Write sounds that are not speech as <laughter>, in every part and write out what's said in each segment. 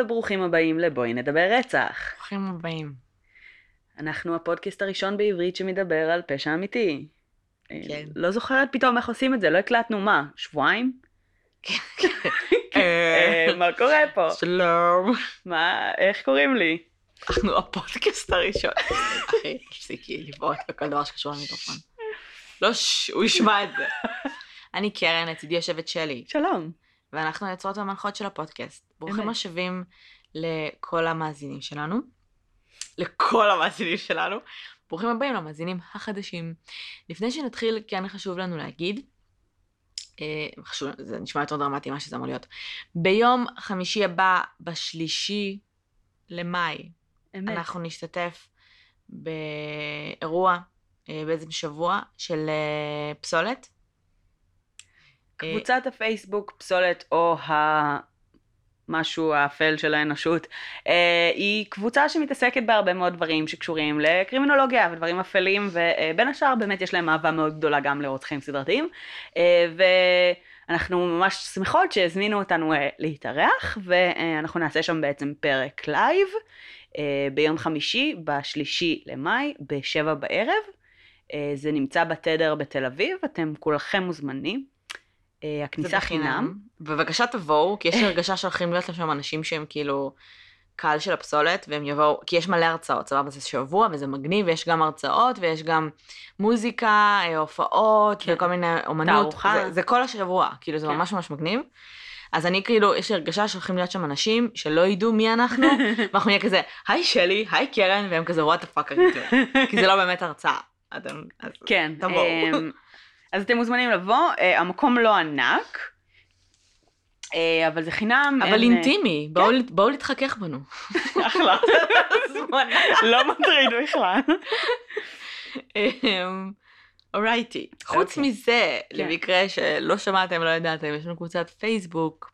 וברוכים הבאים לבואי נדבר רצח. ברוכים הבאים. אנחנו הפודקאסט הראשון בעברית שמדבר על פשע אמיתי. כן. לא זוכרת פתאום איך עושים את זה, לא הקלטנו מה, שבועיים? <laughs> אה, מה קורה פה? שלום. מה, איך קוראים לי? אנחנו הפודקאסט הראשון. אחי, תפסיקי לבעוט בכל דבר שקשור למיקרופון. לא, הוא ישמע את זה. <laughs> אני קרן, לצידי יושבת שלי, שלום. ואנחנו היוצרות והמנחות של הפודקאסט. ברוכים. השבים לכל המאזינים שלנו. לכל המאזינים שלנו. ברוכים הבאים למאזינים החדשים. לפני שנתחיל, כן חשוב לנו להגיד, אה, חשוב, זה נשמע יותר דרמטי ממה שזה אמור להיות. ביום חמישי הבא, בשלישי למאי, אמת. אנחנו נשתתף באירוע, אה, בעצם שבוע של אה, פסולת. אה, קבוצת הפייסבוק פסולת או המשהו האפל של האנושות אה, היא קבוצה שמתעסקת בהרבה מאוד דברים שקשורים לקרימינולוגיה ודברים אפלים ובין השאר באמת יש להם אהבה מאוד גדולה גם לרוצחים סדרתיים אה, ואנחנו ממש שמחות שהזמינו אותנו אה, להתארח ואנחנו נעשה שם בעצם פרק live אה, ביום חמישי בשלישי למאי בשבע בערב. אה, זה נמצא בתדר בתל אביב, אתם כולכם מוזמנים. אה, הכניסה חינם. בבקשה תבואו, כי יש לי הרגשה שהולכים להיות שם אנשים שהם כאילו קהל של הפסולת, והם יבואו, כי יש מלא הרצאות, סבבה, זה שבוע וזה מגניב, ויש גם הרצאות, ויש גם מוזיקה, אה, הופעות, כן. וכל מיני אומנות. תערוכה. זה, זה כל השבוע, כאילו זה כן. ממש ממש מגניב. אז אני כאילו, יש לי הרגשה שהולכים להיות שם אנשים שלא ידעו מי אנחנו, <laughs> ואנחנו נהיה כזה, היי שלי, היי קרן, והם כזה, what the fuck כי זה לא באמת הרצאה. אתם, אז כן, תבואו. אז אתם מוזמנים לבוא, אה, המקום לא ענק, אה, אבל זה חינם. אבל אין, אה, אינטימי, בואו בואו להתחכך בנו. <laughs> אחלה. <laughs> לא מטריד בכלל. אמ, alrighty. חוץ אוקיי. מזה, כן. למקרה שלא שמעתם, לא ידעתם, יש לנו קבוצת פייסבוק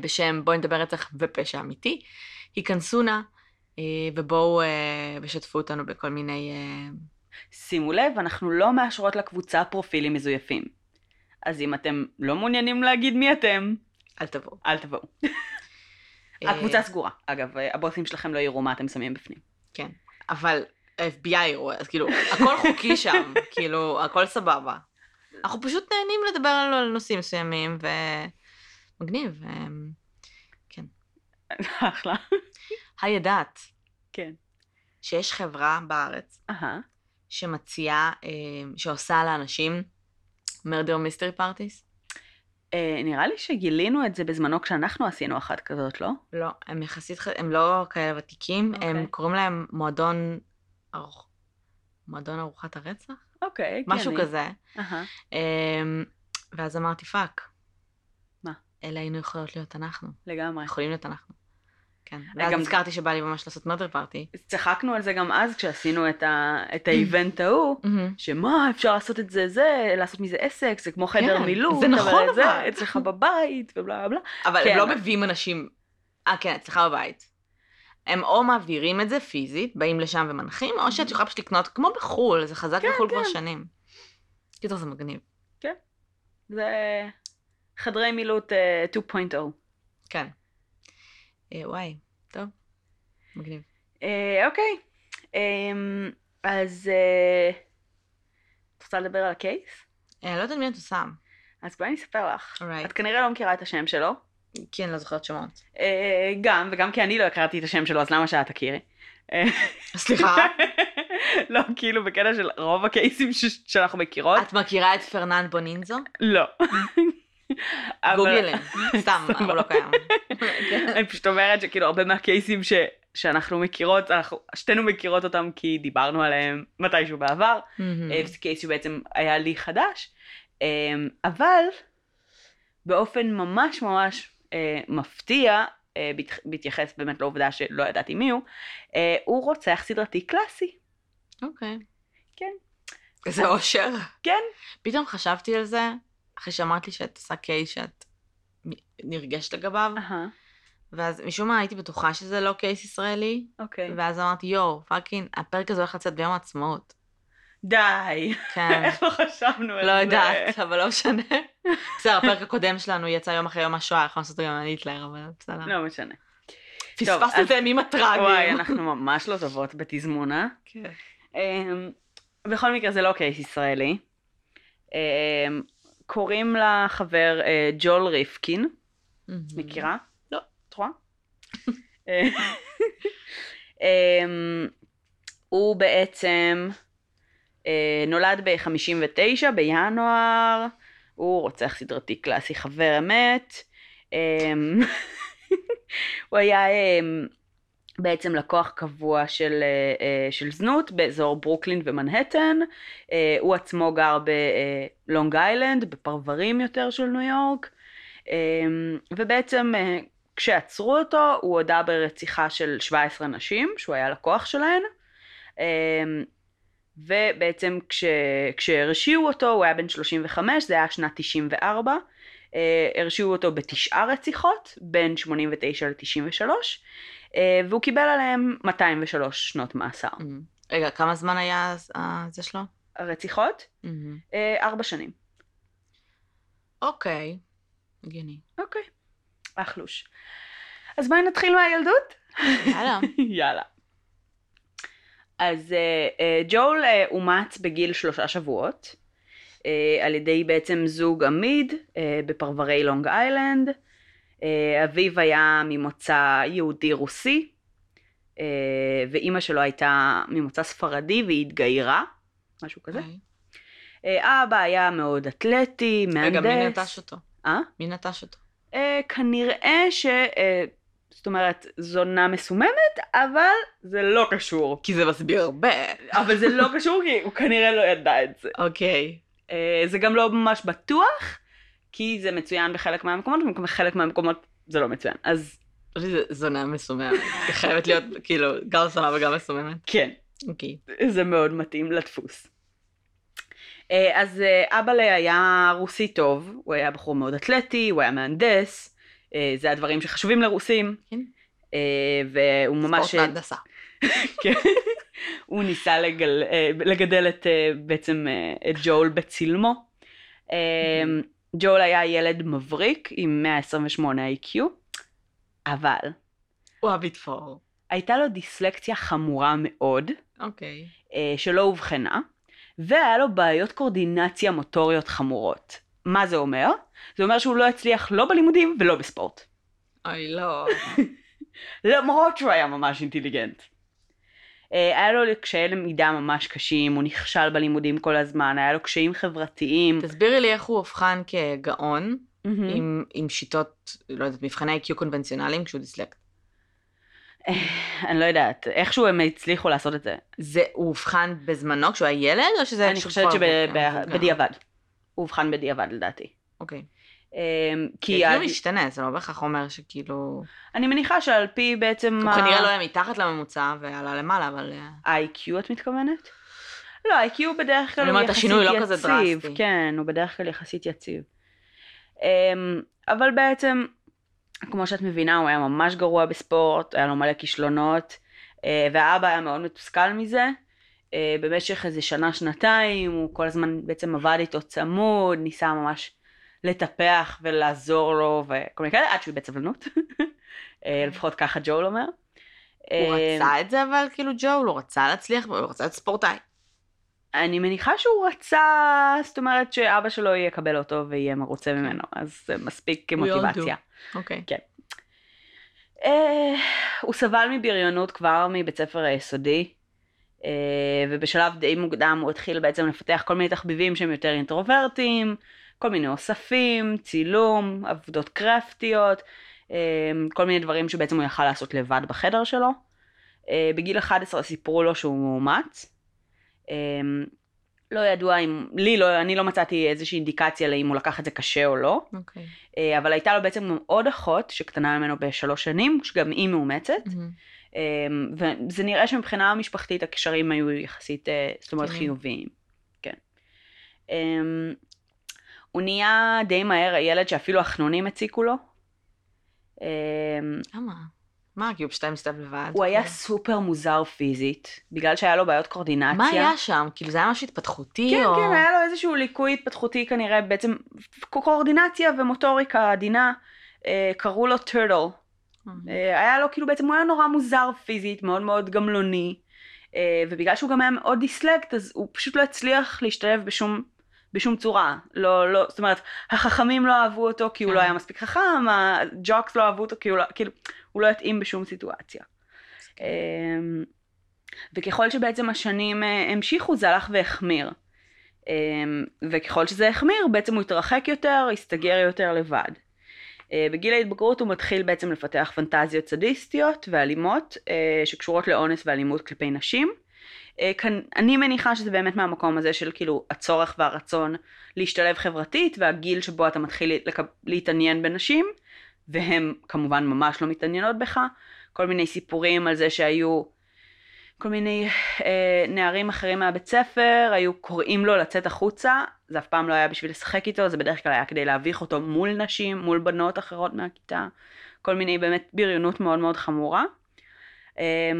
בשם בואי נדבר רצח ופשע אמיתי. היכנסו נא ובואו ושתפו אותנו בכל מיני... שימו לב, אנחנו לא מאשרות לקבוצה פרופילים מזויפים. אז אם אתם לא מעוניינים להגיד מי אתם, אל תבואו. אל תבואו. אה, הקבוצה סגורה. אגב, הבוסים שלכם לא יראו מה אתם שמים בפנים. כן. אבל ה-FBI יראו, אז כאילו, הכל חוקי שם, <laughs> כאילו, הכל סבבה. אנחנו פשוט נהנים לדבר על נושאים מסוימים, ומגניב. אמ, אחלה. הידעת כן. שיש חברה בארץ אהה. שמציעה, אה, שעושה לאנשים mystery parties? אה, נראה לי שגילינו את זה בזמנו כשאנחנו עשינו אחת כזאת, לא? לא, הם יחסית, הם לא כאלה ותיקים, הם אוקיי. קוראים להם מועדון, ארוח, מועדון ארוחת הרצח? אוקיי, משהו כזה. אהה. אמ, ואז אמרתי, fuck. מה? אלה היינו יכולות להיות אנחנו. לגמרי. יכולים להיות אנחנו. כן. ואז גם- נזכרתי שבא לי ממש לעשות murder party. צחקנו על זה גם אז כשעשינו את, ה... את ה event ההוא, שמה אפשר לעשות את זה זה, לעשות מזה עסק, זה כמו חדר כן, מילוט, זה נכון, אבל זה. אצלך <laughs> בבית ובלה בלה. אבל כן. הם לא מביאים אנשים... אה, כן, אצלך בבית. הם או מעבירים את זה פיזית, באים לשם ומנחים, או שאת יכולה פשוט לקנות, כמו בחו"ל, זה חזק כן, בחו"ל כבר כן. שנים. קיצור, זה מגניב. זה חדרי מילוט אה, 2.0. כן. אה, וואי, טוב. מגניב. אה, אוקיי, אמ, אז אה, את רוצה לדבר על הקייס? לא יודעת מי את עושה. אז בואי אני אספר לך. את כנראה לא מכירה את השם שלו. כי אני לא זוכרת שמות. גם, וגם כי אני לא הכרתי את השם שלו, אז למה שאת תכירי? סליחה? <laughs> לא, כאילו בקטע של רוב הקייסים שאנחנו מכירות, את מכירה את פרננד בונינזו? לא. <laughs> אבל- גוגלן. סתם, הוא לא קיים. <laughs> אני פשוט אומרת שכאילו הרבה מהקייסים ש... שאנחנו מכירות, אנחנו שתינו מכירות אותם כי דיברנו עליהם מתישהו בעבר. אה, וזה קייס שבעצם היה לי חדש, אה, אבל באופן ממש ממש אה, מפתיע, בהתייחס באמת לעובדה שלא ידעתי מי הוא, הוא רוצח סדרתי קלאסי. אוקיי. כן. איזה אושר. כן. פתאום חשבתי על זה, אחרי שאמרת לי שאת עושה case שאת נרגשת לגביו, אהה, ואז משום מה הייתי בטוחה שזה לא case ישראלי, אוקיי. ואז אמרתי, יואו, fucking, הפרק הזה הולך לצאת ביום העצמאות. די. כן. <laughs> איך לא חשבנו על זה? לא יודעת, אבל לא משנה. בסדר, הפרק הקודם שלנו יצא יום אחרי יום השואה, יכולנו לעשות גם על היטלר, אבל בסדר. לא משנה. פספסת את הימים הטראגיים. וואי, אנחנו ממש לא טובות בתזמונה. כן. אמ, בכל מקרה זה לא קייס ישראלי. קוראים לחבר אה, ג'ול ריפקין, מכירה? לא. את רואה? אה, אמ, הוא בעצם אה, נולד ב-59 בינואר, הוא רוצח סדרתי קלאסי חבר אמת. אמ, <laughs> הוא היה אמ, בעצם לקוח קבוע של, אה, אה, של זנות באזור ברוקלין ומנהטן. אה, הוא עצמו גר בלונג איילנד, בפרברים יותר של ניו יורק. ובעצם כשעצרו אותו הוא הודה ברציחה של 17 נשים שהוא היה לקוח שלהן. ובעצם כש, כשהרשיעו אותו הוא היה בן 35 זה היה שנת 94. אה, הרשיעו אותו בתשעה רציחות בין 89 ל-93 והוא קיבל עליהם 203 שנות מאסר. רגע, כמה זמן היה אה, זה שלו? הרציחות. אה, ארבע שנים. אוקיי. הגיוני. אוקיי, אחלוש. אז בואי נתחיל מהילדות. יאללה. <laughs> יאללה. אז אה, אה, ג'ול אה, אומץ בגיל שלושה שבועות אה, על ידי בעצם זוג עמיד אה, בפרברי לונג איילנד. אה, אביו היה ממוצא יהודי רוסי אה, ואימא שלו הייתה ממוצא ספרדי והיא התגיירה, משהו כזה. אוקיי. אה, אבא היה מאוד אתלטי, מהנדס. רגע, מי נטש אותו? אה? מי נטש אותו? אה, כנראה ש... אה, זאת אומרת, זונה מסוממת, אבל זה לא קשור. כי זה מסביר הרבה. אבל זה לא קשור כי הוא כנראה לא ידע את זה. אוקיי. אה, זה גם לא ממש בטוח, כי זה מצוין בחלק מהמקומות, ובחלק מהמקומות זה לא מצוין. אז חשבתי שזה זונה מסוממת. היא חייבת להיות כאילו גם זונה וגם מסוממת. כן, אוקיי. זה מאוד מתאים לדפוס. אה, אז אה, אבאלה היה רוסי טוב, הוא היה בחור מאוד אתלטי, הוא היה מהנדס, אה, זה הדברים שחשובים לרוסים. כן. אה, והוא ממש... ספורט והנדסה. כן. הוא ניסה לגל, אה, לגדל את, אה, בעצם אה, את ג'ול בצלמו. אה, ג'ול היה ילד מבריק עם 128 IQ, אבל הוא לתפור. הייתה לו דיסלקציה חמורה מאוד, אוקיי. אה, שלא אובחנה, והיה לו בעיות קורדינציה מוטוריות חמורות. מה זה אומר? זה אומר שהוא לא הצליח לא בלימודים ולא בספורט. אוי, לא. <laughs> למרות שהוא היה ממש אינטליגנט. אה, היה לו קשיי למידה ממש קשים, הוא נכשל בלימודים כל הזמן, היה לו קשיים חברתיים. תסבירי לי איך הוא אובחן כגאון מהמם. עם- עם שיטות, לא יודעת, מבחני IQ קונבנציונליים כשהוא דיסלקט. אה, אני לא יודעת, איכשהו הם הצליחו לעשות את זה. זה, הוא אובחן בזמנו כשהוא היה ילד, או שזה... אני חושבת? שבדיעבד. הוא אובחן בדיעבד לדעתי. אוקיי. אה, כי כי כאילו עד- משתנה, זה לא בהכרח אומר שכאילו... אני מניחה שעל פי בעצם... הוא כנראה לא היה מתחת לממוצע ועלה למעלה, אבל... אה, ה-IQ את מתכוונת? לא, ה-IQ בדרך כלל אני הוא אומרת, יחסית השינוי לא כזה יציב. דרסטי. כן, הוא בדרך כלל יחסית יציב. אמ, אבל בעצם, כמו שאת מבינה, הוא היה ממש גרוע בספורט, היה לו מלא כישלונות, אה, והאבא היה מאוד מתוסכל מזה. אה, במשך איזה שנה, שנתיים, הוא כל הזמן בעצם עבד איתו צמוד, ניסה ממש לטפח ולעזור לו וכל מיני כאלה, עד שהוא איבד סבלנות. אה, לפחות ככה ג'ול אומר. הוא אה, רצה את זה, אבל כאילו ג'ו, הוא רצה להצליח, הוא רצה להיות ספורטאי. אני מניחה שהוא רצה, זאת אומרת שאבא שלו יקבל אותו ויהיה מרוצה ממנו, אז זה מספיק כמוטיבציה. אוקיי. אה, הוא סבל מבריונות כבר מבית ספר היסודי, ובשלב די מוקדם הוא התחיל בעצם לפתח כל מיני תחביבים שהם יותר אינטרוברטיים, כל מיני אוספים, צילום, עבודות קרפטיות, אה, כל מיני דברים שבעצם הוא יכל לעשות לבד בחדר שלו. אה, בגיל 11 סיפרו לו שהוא מאומץ. אה, לא ידוע אם, לי לא, אני לא מצאתי איזושהי אינדיקציה לאם הוא לקח את זה קשה או לא. אוקיי. אה, אבל הייתה לו בעצם עוד אחות שקטנה ממנו בשלוש שנים, שגם היא מאומצת. אה, וזה נראה שמבחינה משפחתית הקשרים היו יחסית, אה, זאת אומרת. חיוביים. כן. הוא נהיה די מהר הילד שאפילו החנונים הציקו לו. אה, למה? מה, כי הוא פשוט היה מסתובב לבד? הוא היה כאילו? סופר מוזר פיזית, בגלל שהיה לו בעיות קורדינציה. מה היה שם? כאילו זה היה משהו התפתחותי, כן, או... כן, היה לו איזשהו ליקוי התפתחותי כנראה, בעצם קואורדינציה ומוטוריקה עדינה, אה, קראו לו טרטל. אה, היה לו כאילו בעצם הוא היה נורא מוזר פיזית, מאוד מאוד גמלוני, אה, ובגלל שהוא גם היה מאוד דיסלקט אז הוא פשוט לא הצליח להשתלב בשום, בשום צורה. לא, לא, זאת אומרת, החכמים לא אהבו אותו כי הוא לא כן. היה מספיק חכם, הג'וקס לא אהבו אותו כי הוא לא, כאילו, הוא לא התאים בשום סיטואציה. כן. אמ, וככל שבעצם השנים אה, המשיכו זה הלך והחמיר. אמ, וככל שזה החמיר בעצם הוא התרחק יותר, הסתגר יותר לבד. אה, בגיל ההתבגרות הוא מתחיל בעצם לפתח פנטזיות סדיסטיות ואלימות אה, שקשורות לאונס ואלימות כלפי נשים. אה, אני מניחה שזה באמת מהמקום הזה של כאילו הצורך והרצון להשתלב חברתית והגיל שבו אתה מתחיל להתעניין בנשים והן כמובן ממש לא מתעניינות בך. כל מיני סיפורים על זה שהיו כל מיני אה, נערים אחרים מהבית ספר היו קוראים לו לצאת החוצה, זה אף פעם לא היה בשביל לשחק איתו, זה בדרך כלל היה כדי להביך אותו מול נשים, מול בנות אחרות מהכיתה, כל מיני באמת בריונות מאוד מאוד חמורה. אה,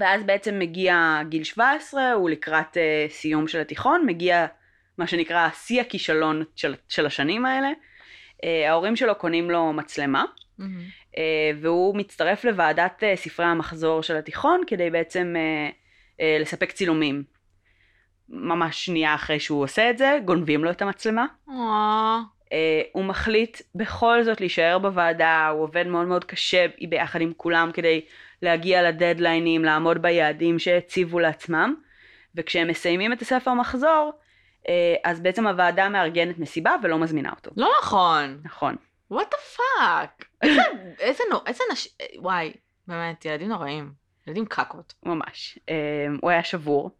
ואז בעצם מגיע גיל 17, הוא לקראת אה, סיום של התיכון, מגיע מה שנקרא שיא הכישלון של, של השנים האלה. אה, ההורים שלו קונים לו מצלמה. מהמם. אה, והוא מצטרף לוועדת אה, ספרי המחזור של התיכון כדי בעצם אה, אה, לספק צילומים. ממש שנייה אחרי שהוא עושה את זה, גונבים לו את המצלמה. אה, אה, הוא מחליט בכל זאת להישאר בוועדה, הוא עובד מאוד מאוד קשה ביחד עם כולם כדי להגיע לדדליינים, לעמוד ביעדים שהציבו לעצמם, וכשהם מסיימים את הספר מחזור, אה, אז בעצם הוועדה מארגנת מסיבה ולא מזמינה אותו. לא נכון. נכון. what the fuck. איזה, נו- איזה נש... וואי, באמת, ילדים נוראים. ילדים קקות. ממש. אה, הוא היה שבור.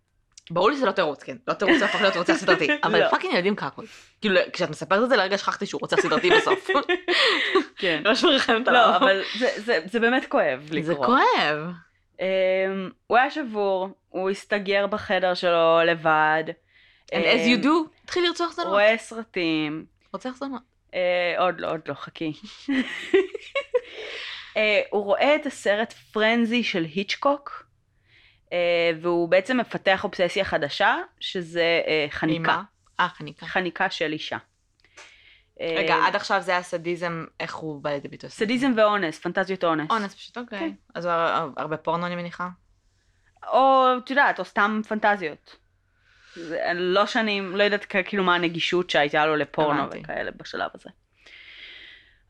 ברור לי שזה לא תירוץ, כן. לא תירוץ שהפך להיות רוצח סדרתי. <laughs> אבל לא. fucking ילדים קקות. כאילו, כשאת מספרת את זה, לרגע שכחתי שהוא רוצח סדרתי בסוף. <laughs> כן. ממש מרחמת עליו. לא, אבל זה, באמת כואב לקרוא. זה כואב. Um, הוא היה שבור, הוא הסתגר בחדר שלו לבד. And אמ, as you do, התחיל לרצוח זונות. רואה סרטים. רוצח זונות. Uh, עוד לא, עוד לא, חכי. uh, <laughs> הוא רואה את הסרט פרנזי של היצ'קוק, והוא בעצם מפתח אובססיה חדשה, שזה uh, חניקה. אה, חניקה. חניקה של אישה. רגע, אה, עד עכשיו זה היה סדיזם, איך הוא בא לידי ביטוי? סדיזם ואונס, פנטזיות אונס. אונס פשוט, אוקיי. כן. אז הרבה פורנו אני מניחה. או, את יודעת, או סתם פנטזיות. לא שאני, לא יודעת כאילו מה הנגישות שהייתה לו לפורנו. וכאלה בשלב הזה.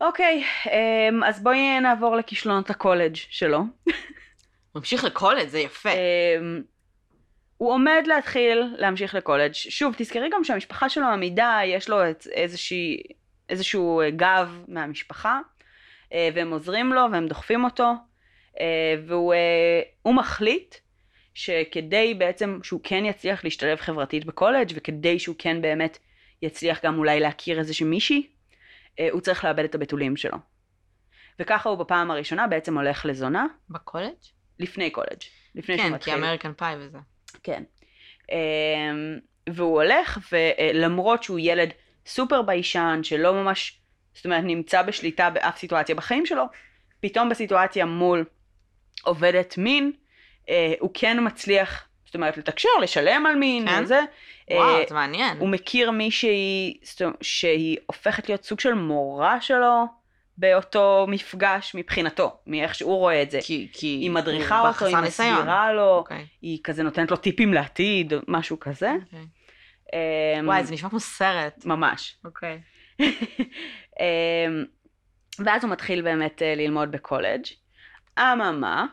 אוקיי, אמ, אז בואי נעבור לכישלונות הקולג' שלו. <laughs> הוא המשיך לקולג', זה יפה. אמ, הוא עומד להתחיל להמשיך לקולג'. שוב, תזכרי גם שהמשפחה שלו עמידה, יש לו איזושהי, איזשהו אה, גב מהמשפחה, אה, והם עוזרים לו והם דוחפים אותו, אה, והוא הוא מחליט שכדי בעצם שהוא כן יצליח להשתלב חברתית בקולג' וכדי שהוא כן באמת יצליח גם אולי להכיר איזושהי מישהי, הוא צריך לאבד את הבתולים שלו. וככה הוא בפעם הראשונה בעצם הולך לזונה, בקולג'? לפני קולג', לפני שהוא כן, מתחיל. כי American Pie וזה. כן. אמ, והוא הולך, ולמרות שהוא ילד סופר ביישן, שלא ממש, זאת אומרת, נמצא בשליטה באף סיטואציה בחיים שלו, פתאום בסיטואציה מול עובדת מין, אה, הוא כן מצליח, זאת אומרת, לתקשר, לשלם על מין, כן? וזה. וואו, אה, זה מעניין. הוא מכיר מישהי זאת אומרת, שהיא הופכת להיות סוג של מורה שלו באותו מפגש מבחינתו, מאיך שהוא רואה את זה. כי, כי היא מדריכה הוא אותו, היא. מסבירה לו, אוקיי. היא כזה נותנת לו טיפים לעתיד, משהו כזה. אוקיי. אמ, וואי, זה נשמע כמו סרט. ממש. אוקיי. <laughs> אמ, ואז הוא מתחיל באמת אה, ללמוד בקולג'. אממה,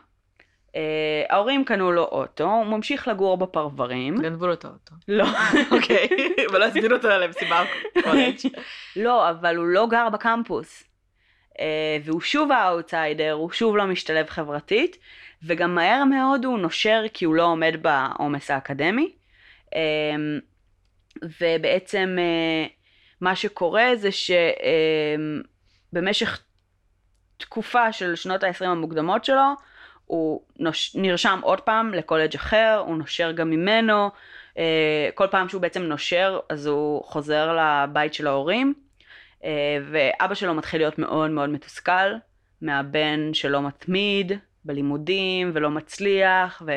אה, ההורים קנו לו אוטו, הוא ממשיך לגור בפרברים. גנבו לו את האוטו. לא, <laughs> אוקיי, ולא הזמינו אותו למסיבה בקולג'. <laughs> לא, אבל הוא לא גר בקמפוס. אה, והוא שוב האאוטסיידר, הוא שוב לא משתלב חברתית, וגם מהר מאוד הוא נושר כי הוא לא עומד בעומס האקדמי. אה, ובעצם אה, מה שקורה זה שבמשך תקופה של שנות ה-20 המוקדמות שלו, הוא נוש... נרשם עוד פעם לקולג' אחר, הוא נושר גם ממנו, כל פעם שהוא בעצם נושר אז הוא חוזר לבית של ההורים, ואבא שלו מתחיל להיות מאוד מאוד מתוסכל מהבן שלא מתמיד בלימודים ולא מצליח, ו...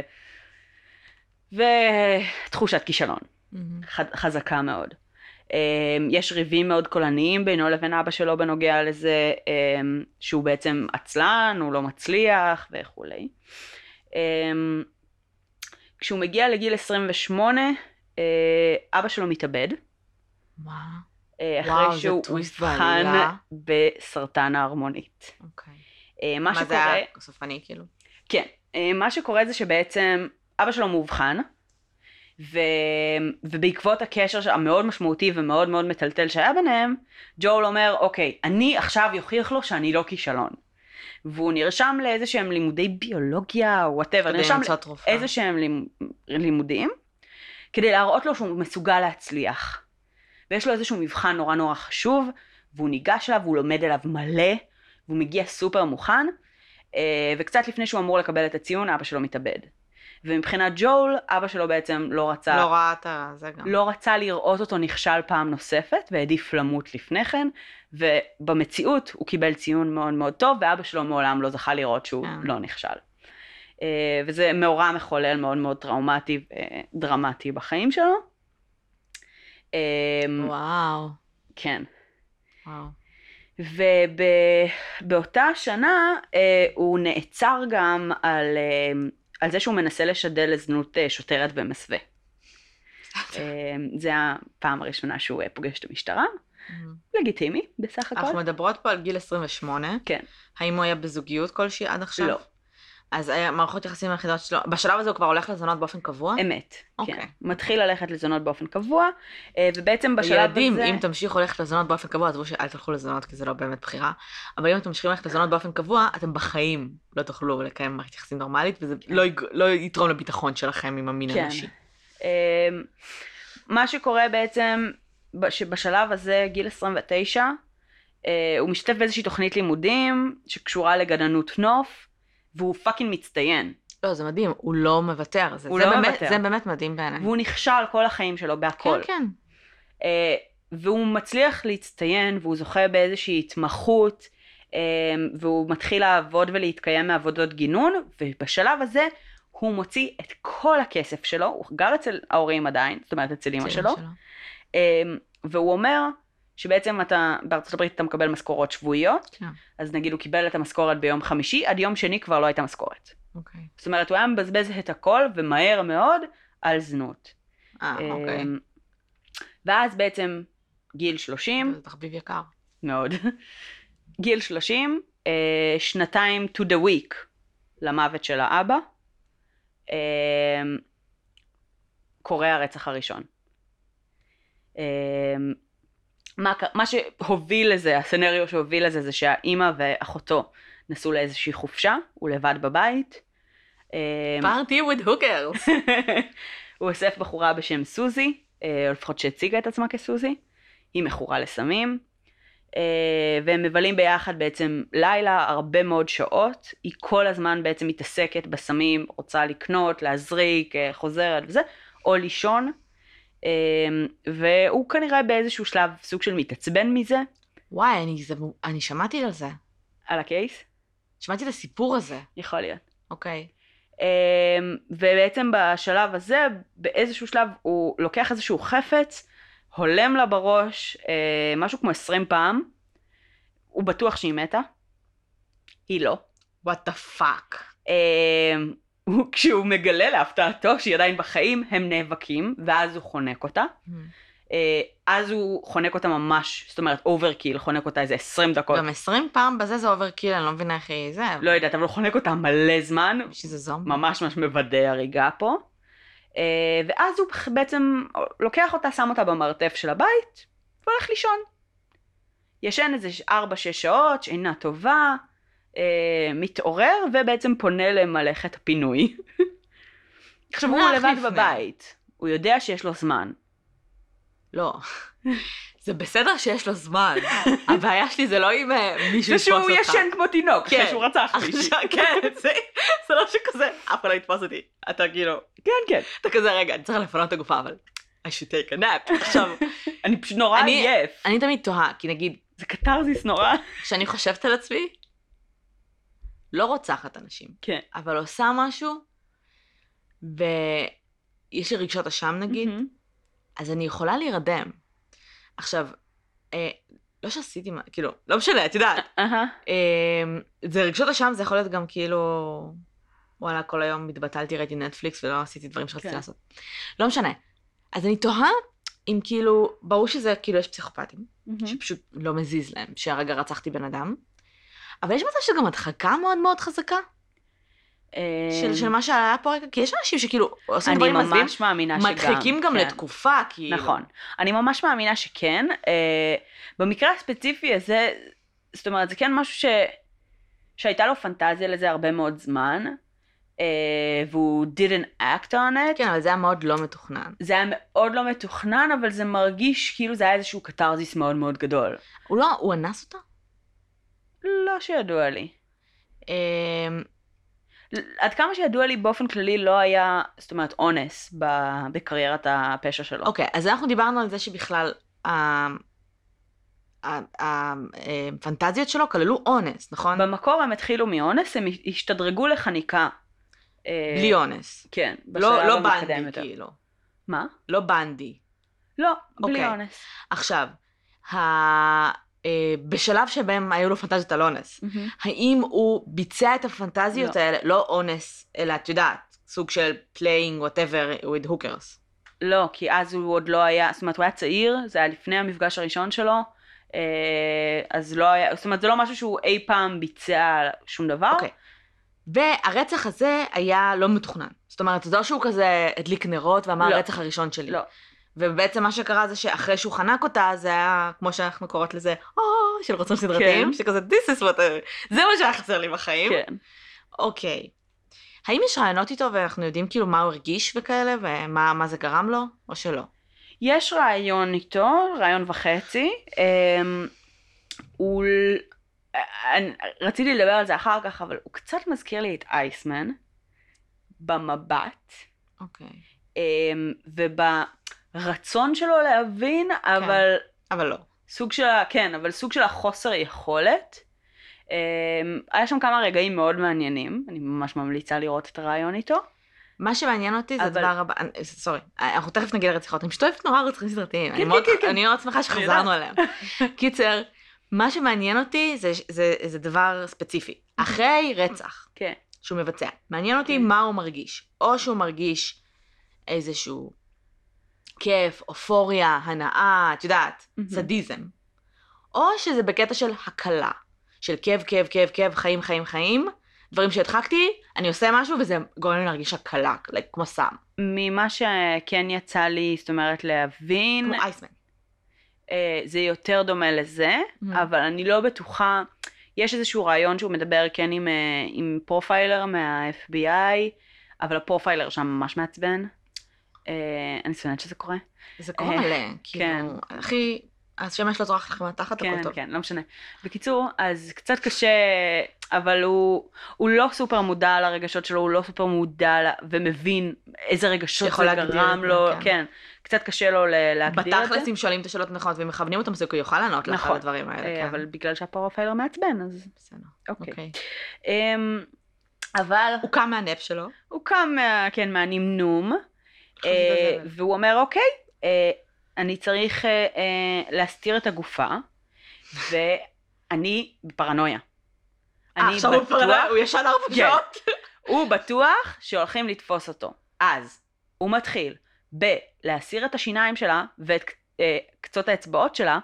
ותחושת כישלון. ח- חזקה מאוד. אה, יש ריבים מאוד קולניים בינו לבין אבא שלו בנוגע לזה אה, שהוא בעצם עצלן, הוא לא מצליח וכולי. אה, כשהוא מגיע לגיל 28, אה, אבא שלו מתאבד. מה? אה, אחרי זה שהוא אובחן. בסרטן ההרמונית. אוקיי. אה, מה מה זה שקורה, היה סופני כאילו? כן, אה, מה שקורה זה שבעצם אבא שלו מאובחן, ו... ובעקבות הקשר המאוד משמעותי ומאוד מאוד מטלטל שהיה ביניהם, ג'ול אומר, אוקיי, אני עכשיו אוכיח לו שאני לא כישלון. והוא נרשם לאיזה שהם לימודי ביולוגיה או whatever, נרשם. לאיזה שהם לימ... לימודים, כדי להראות לו שהוא מסוגל להצליח. ויש לו איזשהו מבחן נורא נורא חשוב, והוא ניגש אליו, והוא לומד אליו מלא, והוא מגיע סופר מוכן, אה, וקצת לפני שהוא אמור לקבל את הציון, אבא שלו מתאבד. ומבחינת ג'ול, אבא שלו בעצם לא רצה, לא ראה את. זה גם. לא רצה לראות אותו נכשל פעם נוספת, והעדיף למות לפני כן, ובמציאות הוא קיבל ציון מאוד מאוד טוב, ואבא שלו מעולם לא זכה לראות שהוא כן. לא נכשל. אה, וזה מאורע מחולל מאוד מאוד טראומטי ודרמטי בחיים שלו. אה, וואו. כן. וואו. ובאותה שנה אה, הוא נעצר גם על, אה, על זה שהוא מנסה לשדל לזנות אה, שוטרת במסווה. אה, זה הפעם הראשונה שהוא אה, פוגש את המשטרה. לגיטימי, בסך הכל. אנחנו מדברות פה על גיל 28. כן. האם הוא היה בזוגיות כלשהי עד עכשיו? לא. אז היה מערכות יחסים היחידות שלו, בשלב הזה הוא כבר הולך לזונות באופן קבוע? אמת, אוקיי. כן. מתחיל ללכת לזונות באופן קבוע, אה, ובעצם בשלב ילדים, הזה... אם תמשיכו ללכת לזונות באופן קבוע, עזבו שאל תלכו לזונות כי זה לא באמת בחירה, אבל אם אתם ממשיכים ללכת לזונות באופן קבוע, אתם בחיים לא תוכלו לקיים מערכת יחסים נורמלית, וזה לא יג- לא יתרום לביטחון שלכם עם המין כן. הנשי. אה, מה שקורה בעצם, שבשלב הזה, גיל 29, אה, הוא משתתף באיזושהי תוכנית לימודים שקשורה לגננות נוף, והוא fucking מצטיין. לא, זה מדהים, הוא לא מוותר, זה הוא זה לא באמת- מוותר. זה באמת מדהים בעיניי. והוא נכשל כל החיים שלו בהכל. כן, כן. אה, והוא מצליח להצטיין, והוא זוכה באיזושהי התמחות, אה, והוא מתחיל לעבוד ולהתקיים מעבודות גינון, ובשלב הזה הוא מוציא את כל הכסף שלו, הוא גר אצל ההורים עדיין, זאת אומרת אצל אמא אצל שלו, אה, והוא אומר שבעצם אתה, בארצות הברית אתה מקבל משכורות שבועיות, כן. אז נגיד הוא קיבל את המשכורת ביום חמישי, עד יום שני כבר לא הייתה משכורת. אוקיי. זאת אומרת, הוא היה מבזבז את הכל, ומהר מאוד, על זנות. אה, אוקיי. אמ, ואז בעצם גיל 30, זה תחביב יקר. מאוד, <laughs> גיל 30, אה, שנתיים to the week למוות של האבא, אה, קורה הרצח הראשון. מה, מה שהוביל לזה, הסצנריו שהוביל לזה, זה שהאימא ואחותו נסעו לאיזושהי חופשה, הוא לבד בבית. פארטי with hookers. <laughs> הוא אוסף בחורה בשם סוזי, אה, או לפחות שהציגה את עצמה כסוזי, היא מכורה לסמים, אה, והם מבלים ביחד בעצם לילה, הרבה מאוד שעות, היא כל הזמן בעצם מתעסקת בסמים, רוצה לקנות, להזריק, אה, חוזרת וזה, או לישון, והוא כנראה באיזשהו שלב סוג של מתעצבן מזה, וואי, אני, זה, אני שמעתי על זה. על ה case, שמעתי את הסיפור הזה. יכול להיות. אוקיי. אמ, ובעצם בשלב הזה, באיזשהו שלב הוא לוקח איזשהו חפץ, הולם לה בראש אה, משהו כמו 20 פעם, הוא בטוח שהיא מתה, היא לא. what the fuck. הוא- כשהוא מגלה להפתעתו שהיא עדיין בחיים, הם נאבקים, ואז הוא חונק אותה. אה, אז הוא חונק אותה ממש, זאת אומרת overkill, חונק אותה איזה 20 דקות. גם 20 פעם בזה זה overkill, אני לא מבינה איך היא זה. לא יודעת, אבל הוא חונק אותה מלא זמן, שזה זומבי. ממש ממש מוודא הריגה פה. אה, ואז הוא בעצם לוקח אותה, שם אותה במרתף של הבית, והולך לישון. ישן איזה 4-6 שעות, שינה טובה, אה, מתעורר, ובעצם פונה למלאכת הפינוי. עכשיו הוא לבד לפני. בבית, הוא יודע שיש לו זמן. לא. <laughs> זה בסדר שיש לו זמן. <laughs> הבעיה שלי זה לא אם אה, מישהו זה יתפוס שהוא אותך. ישן כמו תינוק, כן. שהוא רצח <laughs> מישהי. עכשיו, כן, זה זה לא שכזה, אף אחד לא יתפוס אותי. אתה כאילו, כן, כן. אתה כזה, רגע, אני צריך לפנות את הגופה, אבל I should take a nap. עכשיו, אני פשוט נורא אני- עייף. אני תמיד תוהה, כי נגיד, זה קתרזיס נורא. כשאני חושבת על עצמי, לא רוצחת אנשים, כן. אבל עושה משהו, ויש לי רגשות אשם נגיד, מהמם. אז אני יכולה להירדם. עכשיו, אה, לא שעשיתי, מה- כאילו, לא משנה, את יודעת. <laughs> אהה. אה, זה רגשות אשם, זה יכול להיות גם כאילו, וואלה, כל היום התבטלתי, ראיתי נטפליקס ולא עשיתי דברים שרציתי כן. לעשות. לא משנה. אז אני תוהה אם כאילו, ברור שזה, כאילו, יש פסיכופטים, מהמם. שפשוט לא מזיז להם, שהרגע רצחתי בן אדם, אבל יש מצב שגם הדחקה מאוד מאוד חזקה, של, אה, של מה שהיה פה רגע, כי יש אנשים שכאילו עושים אני דברים מזוויעים, ממש מאמינה שגם. מדחיקים גם כן. לתקופה, כאילו. נכון. אני ממש מאמינה שכן. אה, במקרה הספציפי הזה, זאת אומרת, זה כן משהו ש... שהייתה לו פנטזיה לזה הרבה מאוד זמן, אה, והוא didn't act on it. כן, אבל זה היה מאוד לא מתוכנן. זה היה מאוד לא מתוכנן, אבל זה מרגיש כאילו זה היה איזשהו קתרזיס מאוד מאוד גדול. הוא לא, הוא אנס אותה? לא שידוע לי. אמ, עד כמה שידוע לי באופן כללי לא היה, זאת אומרת, אונס בקריירת הפשע שלו. אוקיי, אז אנחנו דיברנו על זה שבכלל הפנטזיות שלו כללו אונס, נכון? במקור הם התחילו מאונס, הם השתדרגו לחניקה. אה, בלי אונס. כן, לא בשלב לא המתקדם בנדי, יותר. כאילו. מה? לא בנדי. לא, בלי אוקיי. אונס. עכשיו, ה- בשלב שבהם היו לו פנטזיות על אונס, האם הוא ביצע את הפנטזיות לא. האלה, לא אונס, אלא את יודעת, סוג של playing whatever with hookers. לא, כי אז הוא עוד לא היה, זאת אומרת, הוא היה צעיר, זה היה לפני המפגש הראשון שלו, אה, אז לא היה, זאת אומרת, זה לא משהו שהוא אי פעם ביצע שום דבר. אוקיי. והרצח הזה היה לא מתוכנן. זאת אומרת, זה לא שהוא כזה הדליק נרות ואמר לא. הרצח הראשון שלי. לא. ובעצם מה שקרה זה שאחרי שהוא חנק אותה, זה היה, כמו שאנחנו קוראות לזה, או, של רצון סדרתיים, כן. שכזה, this is what, I- זה מה שהיה חסר לי בחיים. כן. אוקיי. האם יש רעיונות איתו ואנחנו יודעים כאילו מה הוא הרגיש וכאלה, ומה מה זה גרם לו, או שלא? יש רעיון איתו, רעיון וחצי. אמ, הוא... אני- רציתי לדבר על זה אחר כך, אבל הוא קצת מזכיר לי את אייסמן במבט אוקיי. אמ, וברצון שלו להבין, אבל אבל לא. סוג של, כן, אבל סוג של החוסר יכולת. אמ, היה שם כמה רגעים מאוד מעניינים, אני ממש ממליצה לראות את הרעיון איתו. מה שמעניין אותי זה הדבר הבא, סורי, אנחנו תכף נגיע לרציחות, אני פשוט אוהבת נורא רצחים סדרתיים, אני כן, מאוד- כן, כן. אני מאוד שמחה שחזרנו עליהם. <laughs> קיצר, מה שמעניין אותי זה- דבר ספציפי. אחרי רצח כן. שהוא מבצע, מעניין אותי כן. מה הוא מרגיש. או שהוא מרגיש איזשהו כיף, אופוריה, הנאה, את יודעת, מהמם. סדיזם. או שזה בקטע של הקלה, של כאב, כאב, כאב, כאב, חיים, חיים, חיים, דברים שהדחקתי, אני עושה משהו וזה גורם לי להרגיש הקלה, like, כמו סם, ממה שכן יצא לי, זאת אומרת, להבין, כמו אייסמן. אה, זה יותר דומה לזה, Mhm. אבל אני לא בטוחה. יש איזשהו רעיון שהוא מדבר כן עם, אה, עם profiler מה-FBI, אבל ה profiler שם ממש מעצבן. אה, אני שונאת שזה קורה. זה קורה אה, מלא, כן. כאילו, אחי, השמש לא זורחת לך מהתחת, הכל כן, טוב. כן, לא משנה. בקיצור, אז קצת קשה, אבל הוא, הוא לא סופר מודע לרגשות שלו, הוא לא סופר מודע ל- ומבין איזה רגשות זה גרם לו, כן. כן. קצת קשה לו להגדיר את זה. בתכלס, אם שואלים את השאלות הנכונות ומכוונים אותם, זה הוא יוכל לענות לך על נכון. הדברים האלה, אה, כן. אבל בגלל שה profiler מעצבן, אז בסדר, אוקיי. אוקיי. אמ, אבל הוא קם מהנפ שלו. הוא קם כן, מהנמנום. והוא אומר, אוקיי, אה, אני צריך אה, אה, להסתיר את הגופה, ואני בפרנויה. אה, אני עכשיו הוא פרנואי, הוא ישן ארבע כן. שעות. <laughs> הוא בטוח שהולכים לתפוס אותו. אז הוא מתחיל בלהסיר את השיניים שלה ואת אה, קצות האצבעות שלה,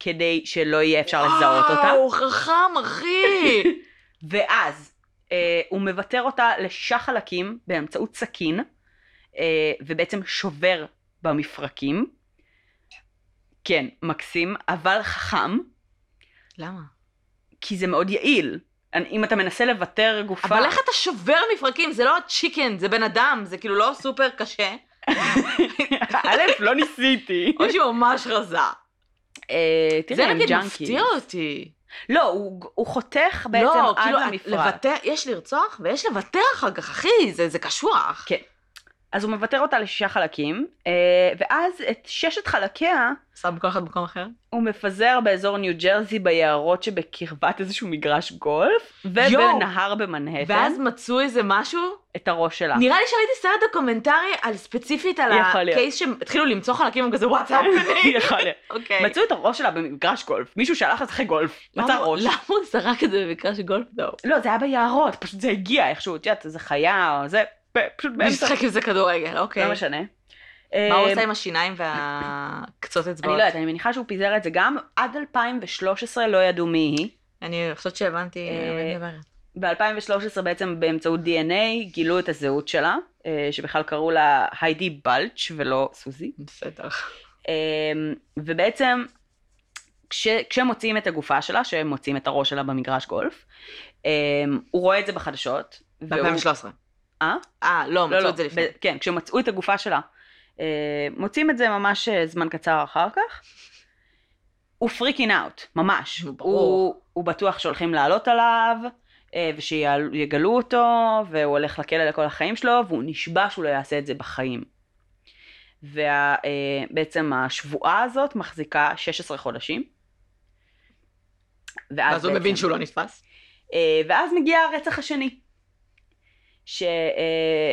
כדי שלא יהיה אפשר לזהות אותה. וואו, חכם, אחי. <laughs> ואז אה, הוא מוותר אותה לשישה חלקים באמצעות סכין, אה, ובעצם שובר במפרקים. כן, מקסים, אבל חכם, למה? כי זה מאוד יעיל. אם אתה מנסה לוותר גופה... אבל איך אתה שובר מפרקים? זה לא צ'יקן, זה בן אדם, זה כאילו לא סופר קשה. <laughs> א', לא ניסיתי. או שהוא ממש רזה. אה, זה נגיד. מפתיע אותי. לא, הוא הוא חותך בעצם לא, עד כאילו, למפרק. לבתר, יש לרצוח ויש לבתר אחר כך, אחי, זה זה קשוח. כן. אז הוא מבתר אותה לשישה חלקים, אה, ואז את ששת חלקיה שם כל אחד במקום אחר? הוא מפזר באזור ניו ג'רזי ביערות שבקרבת איזשהו מגרש גולף. ובנהר במנהטן, ואז מצאו איזה משהו? את הראש שלה. נראה לי שראיתי סרט דוקומנטרי על ספציפית על. ה case שהתחילו למצוא חלקים הם כזה what's up. <laughs> יכול להיות. אוקיי. מצאו את הראש שלה במגרש גולף, מישהו שהלך לשחק גולף, מצא ראש. למה הוא זרק את זה במקרה של גולף דו? לא, זה היה ביערות, פשוט זה הגיע איכשהו, את יודעת, איזה חיה או זה, פשוט באמצע, משחק עם זה כדורגל, אוקיי. לא משנה. מה הוא אה, עושה עם השיניים והקצות אצבעות? אני לא יודעת, אני מניחה שהוא פיזר את זה גם, עד 2013 לא ידעו מי היא. אני חושבת שהבנתי אה, על מי מדברת. ב-2013 בעצם באמצעות DNA גילו את הזהות שלה, אה, שבכלל קראו לה היידי בלץ' ולא סוזי. בסדר. ובעצם כש, כשמוצאים את הגופה שלה, שמוצאים את הראש שלה במגרש גולף, הוא רואה את זה בחדשות. והוא- ב-2013. אה? אה, לא, לא, מצאו לא, את זה לפני. כן, כשמצאו את הגופה שלה. אה, מוצאים את זה ממש אה, זמן קצר אחר כך. הוא freaking out, ממש. הוא, הוא בטוח שהולכים לעלות עליו, אה, ושיגלו אותו, והוא הולך לכלא לכל החיים שלו, והוא נשבע שהוא לא יעשה את זה בחיים. ובעצם השבועה הזאת מחזיקה 16 חודשים. אז הוא בעצם- מבין שהוא לא נתפס. אה, ואז מגיע הרצח השני. ש... אה,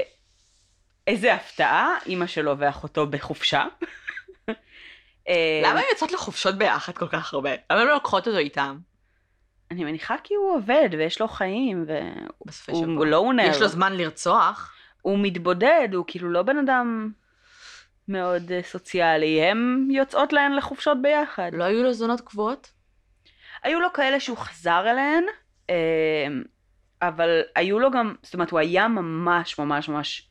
איזה הפתעה, אימא שלו ואחותו בחופשה. <laughs> אה, למה הם יוצאות לחופשות ביחד כל כך הרבה? למה הם לא לוקחות אותו איתם? אני מניחה כי הוא עובד ויש לו חיים והוא. loner. יש לו זמן לרצוח. הוא מתבודד, הוא כאילו לא בן אדם מאוד אה, סוציאלי. הם יוצאות להן לחופשות ביחד. לא היו לו זונות קבועות? היו לו כאלה שהוא חזר אליהן, אה, אבל היו לו גם, זאת אומרת, הוא היה ממש ממש ממש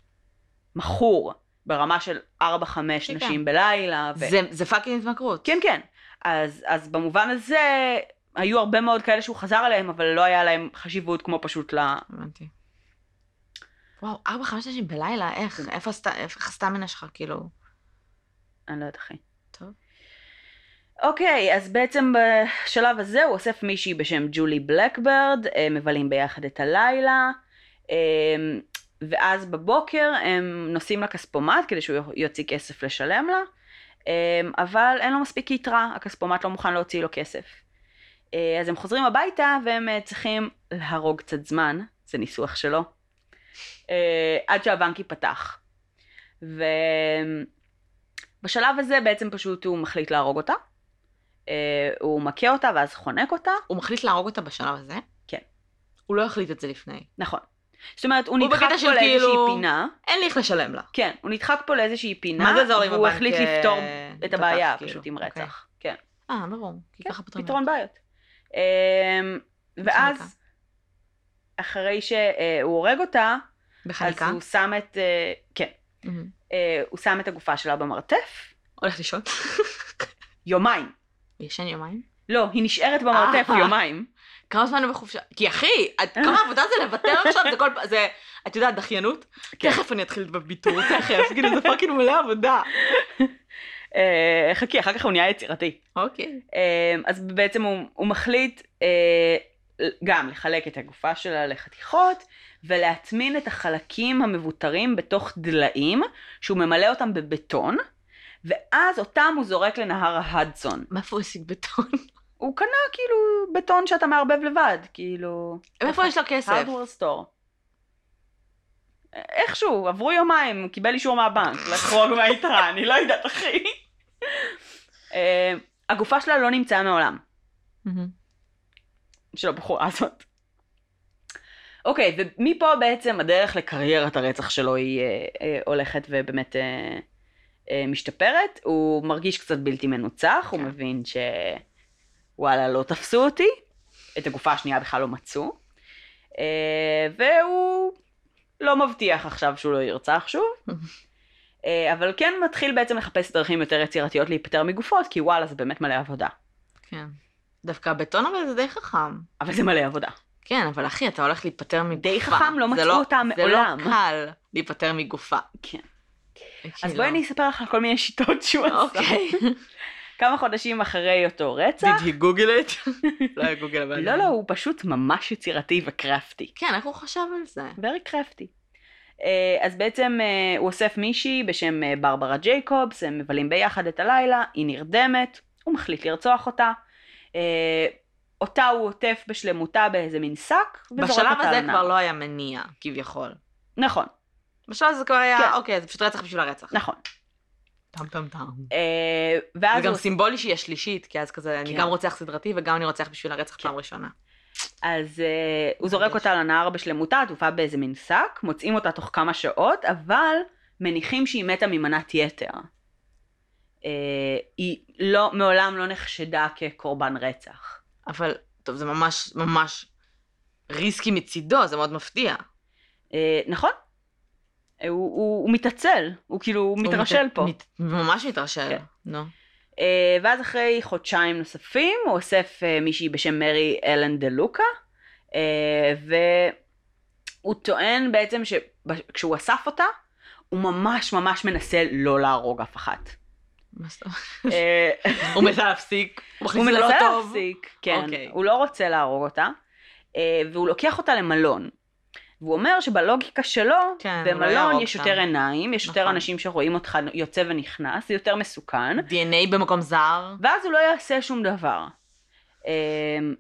מכור, ברמה של 4-5 כן, נשים בלילה. ו... זה- זה fucking התמכרות. כן, כן. אז, אז במובן הזה, היו הרבה מאוד כאלה שהוא חזר אליהם, אבל לא היה להם חשיבות כמו פשוט ל... הבנתי. וואו, ארבע, חמש נשים בלילה, איך? איפה הסט- איך הסטמינה שלך, כאילו? אני לא יודעת אחי. אוקיי, אז בעצם בשלב הזה הוא אוסף מישהי בשם ג'ולי בלקברד, הם מבלים ביחד את הלילה, אה, ואז בבוקר הם נוסעים לכספומט כדי שהוא יוציא כסף לשלם לה, אה, אבל אין לו מספיק יתרה, הכספומט לא מוכן להוציא לו כסף. אה, אז הם חוזרים הביתה והם אה, צריכים להרוג קצת זמן, זה ניסוח שלו, אה, עד שהבנק ייפתח. ובשלב הזה בעצם פשוט הוא מחליט להרוג אותה. אה, הוא מכה אותה ואז חונק אותה. הוא מחליט להרוג אותה בשלב הזה? כן. הוא לא החליט את זה לפני. נכון. זאת אומרת, הוא הוא נדחק פה לאיזושהי כאילו- פינה. אין לי איך לשלם לה. כן, הוא נדחק פה לאיזושהי פינה. מה זה והוא הבנק, החליט אה, לפתור את הבעיה כאילו? פשוט עם אוקיי. רצח. כן, אה, ברור. כי כן, ככה פותרים. פתרון בעיות. אה, ואז. אחרי שהוא הורג אותה, בחניקה. אז הוא שם את, אה, כן. אה, הוא שם את הגופה שלה במרתף, הולך לישון. יומיים. הוא ישן יומיים? לא, היא נשארת במרתף אה. יומיים. כמה זמן הוא בחופשה? כי אחי, את- כמה עבודה זה לוותר עכשיו? זה כל פעם, זה, את יודעת, דחיינות? כן. תכף אני אתחיל בביתור, תכף, כאילו זה fucking מלא עבודה. <laughs> אה, חכי, אחר כך הוא נהיה יצירתי. אוקיי. אה, אז בעצם הוא, מחליט אה, גם לחלק את הגופה שלה לחתיכות ולהטמין את החלקים המבותרים בתוך דליים שהוא ממלא אותם בבטון ואז אותם הוא זורק לנהר ההדסון. מאיפה הוא השיג בטון? הוא קנה כאילו בטון שאתה מערבב לבד, כאילו... מאיפה יש לו כסף? hardware store. איכשהו, עברו יומיים, הוא קיבל אישור מהבנק <laughs> לחרוג מהיתרה, אני לא יודעת אחי. <laughs> אה, הגופה שלה לא נמצאה מעולם. של הבחורה הזאת. אוקיי, ומפה בעצם הדרך לקריירת הרצח שלו היא אה, אה, הולכת ובאמת אה, משתפרת. הוא מרגיש קצת בלתי מנוצח, הוא כן. מבין שוואלה, לא תפסו אותי, את הגופה השנייה בכלל לא מצאו, אה, והוא לא מבטיח עכשיו שהוא לא ירצח שוב. <laughs> אה, אבל כן מתחיל בעצם לחפש דרכים יותר יצירתיות להיפטר מגופות, כי וואלה, זה באמת מלא עבודה. כן. דווקא הבטון אבל זה די חכם. אבל זה מלא עבודה. כן, אבל אחי, אתה הולך להיפטר מגופה. די חכם, לא מצאו אותה מעולם. זה לא קל להיפטר מגופה. כן. אז. בואי אני אספר לך על כל מיני שיטות <laughs> שהוא עשה. אוקיי. <laughs> כמה חודשים אחרי אותו רצח. Did he google it? <laughs> לא היה גוגל אבל... לא, לא, הוא פשוט ממש יצירתי וקרפטי. כן, איך הוא חשב על זה? very crafty. אה, אז בעצם אה, הוא אוסף מישהי בשם אה, ברברה ג'ייקובס, הם מבלים ביחד את הלילה, היא נרדמת, הוא מחליט לרצוח אותה. אה, אותה הוא עוטף בשלמותה באיזה מין שק, וזורק בשלב אותה הזה לנהר. כבר לא היה מניע, כביכול. נכון, בשלב הזה כבר היה, כן. אוקיי, זה פשוט רצח בשביל הרצח. נכון. טם טם טם. אה, ואז זה גם הוא- סימבולי שהיא השלישית, כי אז כזה, אני כן. גם רוצח סדרתי וגם אני רוצח בשביל הרצח פעם ראשונה. אז אה, הוא זורק. אותה לנהר בשלמותה, עטופה באיזה מין שק, מוצאים אותה תוך כמה שעות, אבל מניחים שהיא מתה ממנת יתר. אה, היא לא, מעולם לא נחשדה כקורבן רצח. אבל, טוב, זה ממש, ממש ריסקי מצידו, זה מאוד מפתיע. אה, נכון? אה, הוא, הוא, הוא מתעצל, הוא כאילו, הוא מתרשל מת- פה. מת- ממש מתרשל, כן. נו. אה, ואז אחרי חודשיים נוספים הוא אוסף אה, מישהי בשם מרי אלן דה לוקה, אה, והוא טוען בעצם שכשהוא אסף אותה, הוא ממש ממש מנסה לא להרוג אף אחת. <laughs> הוא מנסה להפסיק, הוא לא מנסה. להפסיק, כן, אוקיי. הוא לא רוצה להרוג אותה, והוא לוקח אותה למלון. והוא אומר שבלוגיקה שלו, כן, לא במלון יש. יותר עיניים, יש יותר נכון. אנשים שרואים אותך יוצא ונכנס, זה יותר מסוכן, DNA במקום זר. ואז הוא לא יעשה שום דבר. אמ,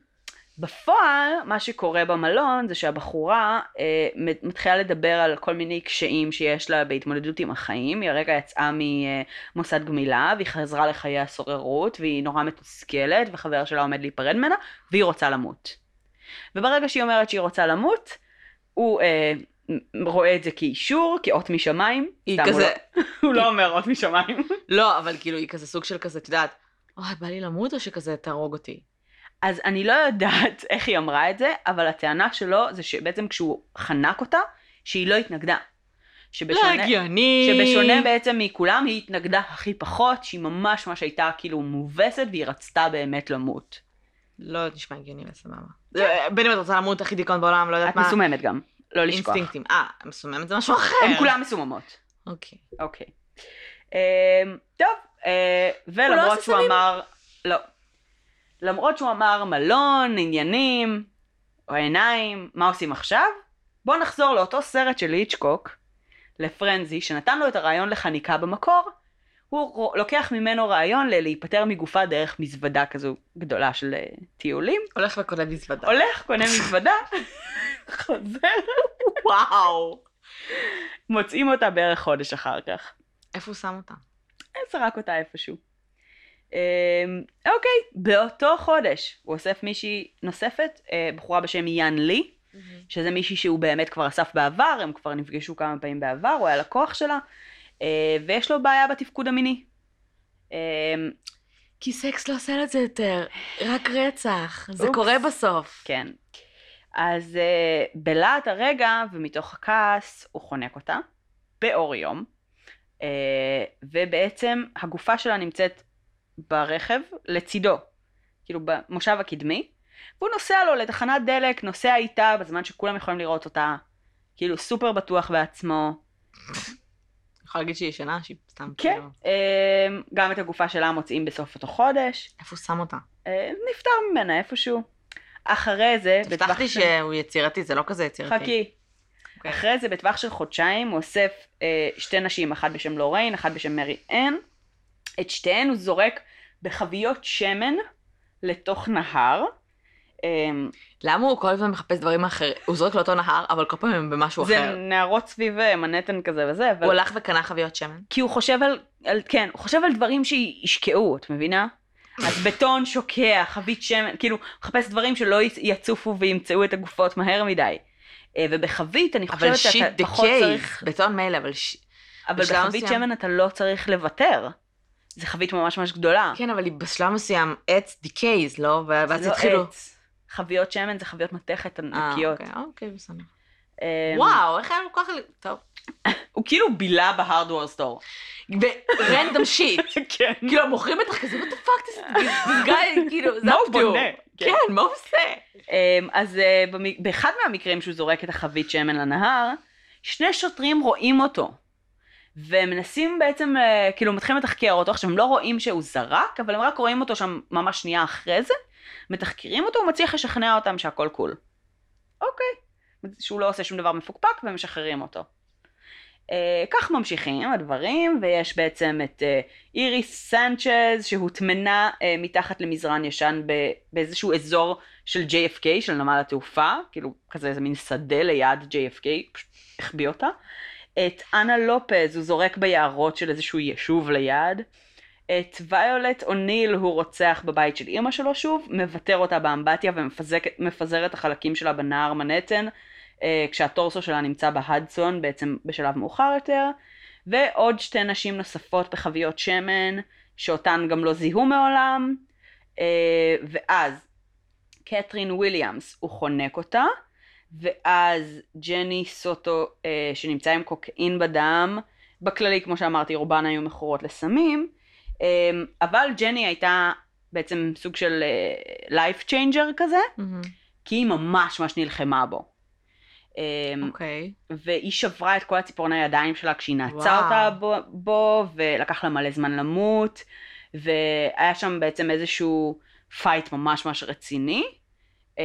בפועל, מה שקורה במלון זה שהבחורה אה, מתחילה לדבר על כל מיני קשיים שיש לה בהתמודדות עם החיים. היא הרגע יצאה ממוסד גמילה, והיא חזרה לחיי הסוררות, והיא נורא מתוסכלת, וחבר שלה עומד להיפרד ממנה, והיא רוצה למות. וברגע שהיא אומרת שהיא רוצה למות, הוא אה, רואה את זה כאישור, כאות משמיים. היא סתם, הוא כזה, לא- <laughs> הוא לא אומר אות משמיים. <laughs> לא, אבל כאילו היא כזה סוג של כזה, את יודעת, אוי, בא לי למות או שכזה תהרוג אותי? אז אני לא יודעת <laughs> איך היא אמרה את זה, אבל הטענה שלו זה שבעצם כשהוא חנק אותה, שהיא לא התנגדה. לא שבשונה, הגיוני. שבשונה בעצם מכולם, היא התנגדה הכי פחות, שהיא ממש ממש הייתה כאילו מובסת, והיא רצתה באמת למות. לא נשמע הגיוני וסבבה. אה, בין אם את רוצה למות הכי דיכאון בעולם, לא יודעת את מה. מסוממת גם, לא לשכוח. אינסטינקטים. אה, מסוממת זה משהו אחר. הן כולן מסוממות. אוקיי. אוקיי. אמ, טוב, אה, לא ולמרות שהוא? אמר, לא. למרות שהוא אמר מלון, עניינים, או עיניים, מה עושים עכשיו? בואו נחזור לאותו סרט של היצ'קוק, לפרנזי, שנתן לו את הרעיון לחניקה במקור. הוא לוקח ממנו רעיון ל- להיפטר מגופה דרך מזוודה כזו גדולה של אה, טיולים. הולך וקונה מזוודה. הולך, קונה <laughs> מזוודה, חוזר, וואו. מוצאים אותה בערך חודש אחר כך. איפה הוא שם אותה? זרק אותה איפשהו. אמ, אוקיי, באותו חודש הוא אוסף מישהי נוספת, אה, בחורה בשם יאן לי, שזה מישהי שהוא באמת כבר אסף בעבר, הם כבר נפגשו כמה פעמים בעבר, הוא היה לקוח שלה, אה, ויש לו בעיה בתפקוד המיני. אמ, כי סקס לא עושה את זה יותר, רק רצח. זה אופס. קורה בסוף. כן. אז אה, בלהט הרגע ומתוך הכעס הוא חונק אותה באור יום, אה, ובעצם הגופה שלה נמצאת ברכב לצידו, כאילו במושב הקדמי, והוא נוסע לו לתחנת דלק, נוסע איתה בזמן שכולם יכולים לראות אותה, כאילו סופר בטוח בעצמו. יכולה להגיד שהיא ישנה? שהיא סתם כן, כאילו- אה, גם את הגופה שלה מוצאים בסוף אותו חודש, איפה הוא שם אותה? אה, נפטר ממנה איפשהו. אחרי זה, הבטחתי של- שהוא יצירתי, זה לא כזה יצירתי. חכי. אוקיי. אחרי זה, בטווח של חודשיים, הוא אוסף אה, שתי נשים, אחת בשם לוריין, אחת בשם מרי אן. את שתיהן הוא זורק בחביות שמן לתוך נהר. אה, למה הוא כל הזמן מחפש דברים אחרים? הוא זורק לאותו נהר, אבל כל פעם הם במשהו זה אחר. נהרות סביב אה, מנהטן כזה וזה, אבל... הוא הלך וקנה חביות שמן? כי הוא חושב על, על... כן, הוא חושב על דברים שישקעו, את מבינה? אז בטון שוקע, חבית שמן, כאילו, מחפש דברים שלא יצ- יצופו וימצאו את הגופות מהר מדי. אה, ובחבית, אני חושבת אבל שיט שאתה פחות צריך... בטון מילא, אבל ש... אבל בחבית שמן אתה לא צריך לוותר. זו חבית ממש ממש גדולה. כן, אבל היא בשלב מסוים עץ דיקייז, לא? ואז זה לא. עץ. חביות שמן זה חביות מתכת אה, ענקיות. אוקיי, אוקיי, בסדר. אה, וואו, איך היה לו כל כך... טוב. <laughs> הוא כאילו בילה ב hardware store. ב random shit. <laughs> כן. כאילו, מוכרים בטח כזה, what the fuck, <laughs> this guy, כאילו, זה מה הוא. בונה? כן, מה הוא עושה? אמ, אז אה, באחד מהמקרים שהוא זורק את החבית שמן לנהר, שני שוטרים רואים אותו. והם מנסים בעצם, אה, כאילו מתחילים לתחקר אותו, עכשיו הם לא רואים שהוא זרק, אבל הם רק רואים אותו שם ממש שנייה אחרי זה, מתחקרים אותו, הוא מצליח לשכנע אותם שהכל cool. אוקיי. שהוא לא עושה שום דבר מפוקפק ומשחררים אותו. אה, כך ממשיכים הדברים, ויש בעצם את אה, איריס סנצ'ז שהוטמנה אה, מתחת למזרן ישן ב, באיזשהו אזור של JFK, של נמל התעופה, כאילו כזה איזה מין שדה ליד JFK, פשוט החביא אותה. את אנה לופז הוא זורק ביערות של איזשהו יישוב ליד. את ויולט אוניל הוא רוצח בבית של אימא שלו שוב, מוותר אותה באמבטיה ומפזר את החלקים שלה בנהר מנהטן, אה, כשהטורסו שלה נמצא בהדסון בעצם בשלב מאוחר יותר, ועוד שתי נשים נוספות בחביות שמן, שאותן גם לא זיהו מעולם, אה, ואז קתרין וויליאמס הוא חונק אותה, ואז ג'ני סוטו אה, שנמצא עם קוקאין בדם, בכללי כמו שאמרתי רובן היו מכורות לסמים, אבל ג'ני הייתה בעצם סוג של life uh, changer כזה, mm-hmm. כי היא ממש ממש נלחמה בו. אוקיי. Okay. והיא שברה את כל הציפורני הידיים שלה כשהיא נעצה אותה בו, בו, ולקח לה מלא זמן למות, והיה שם בעצם איזשהו fight ממש ממש רציני, אה,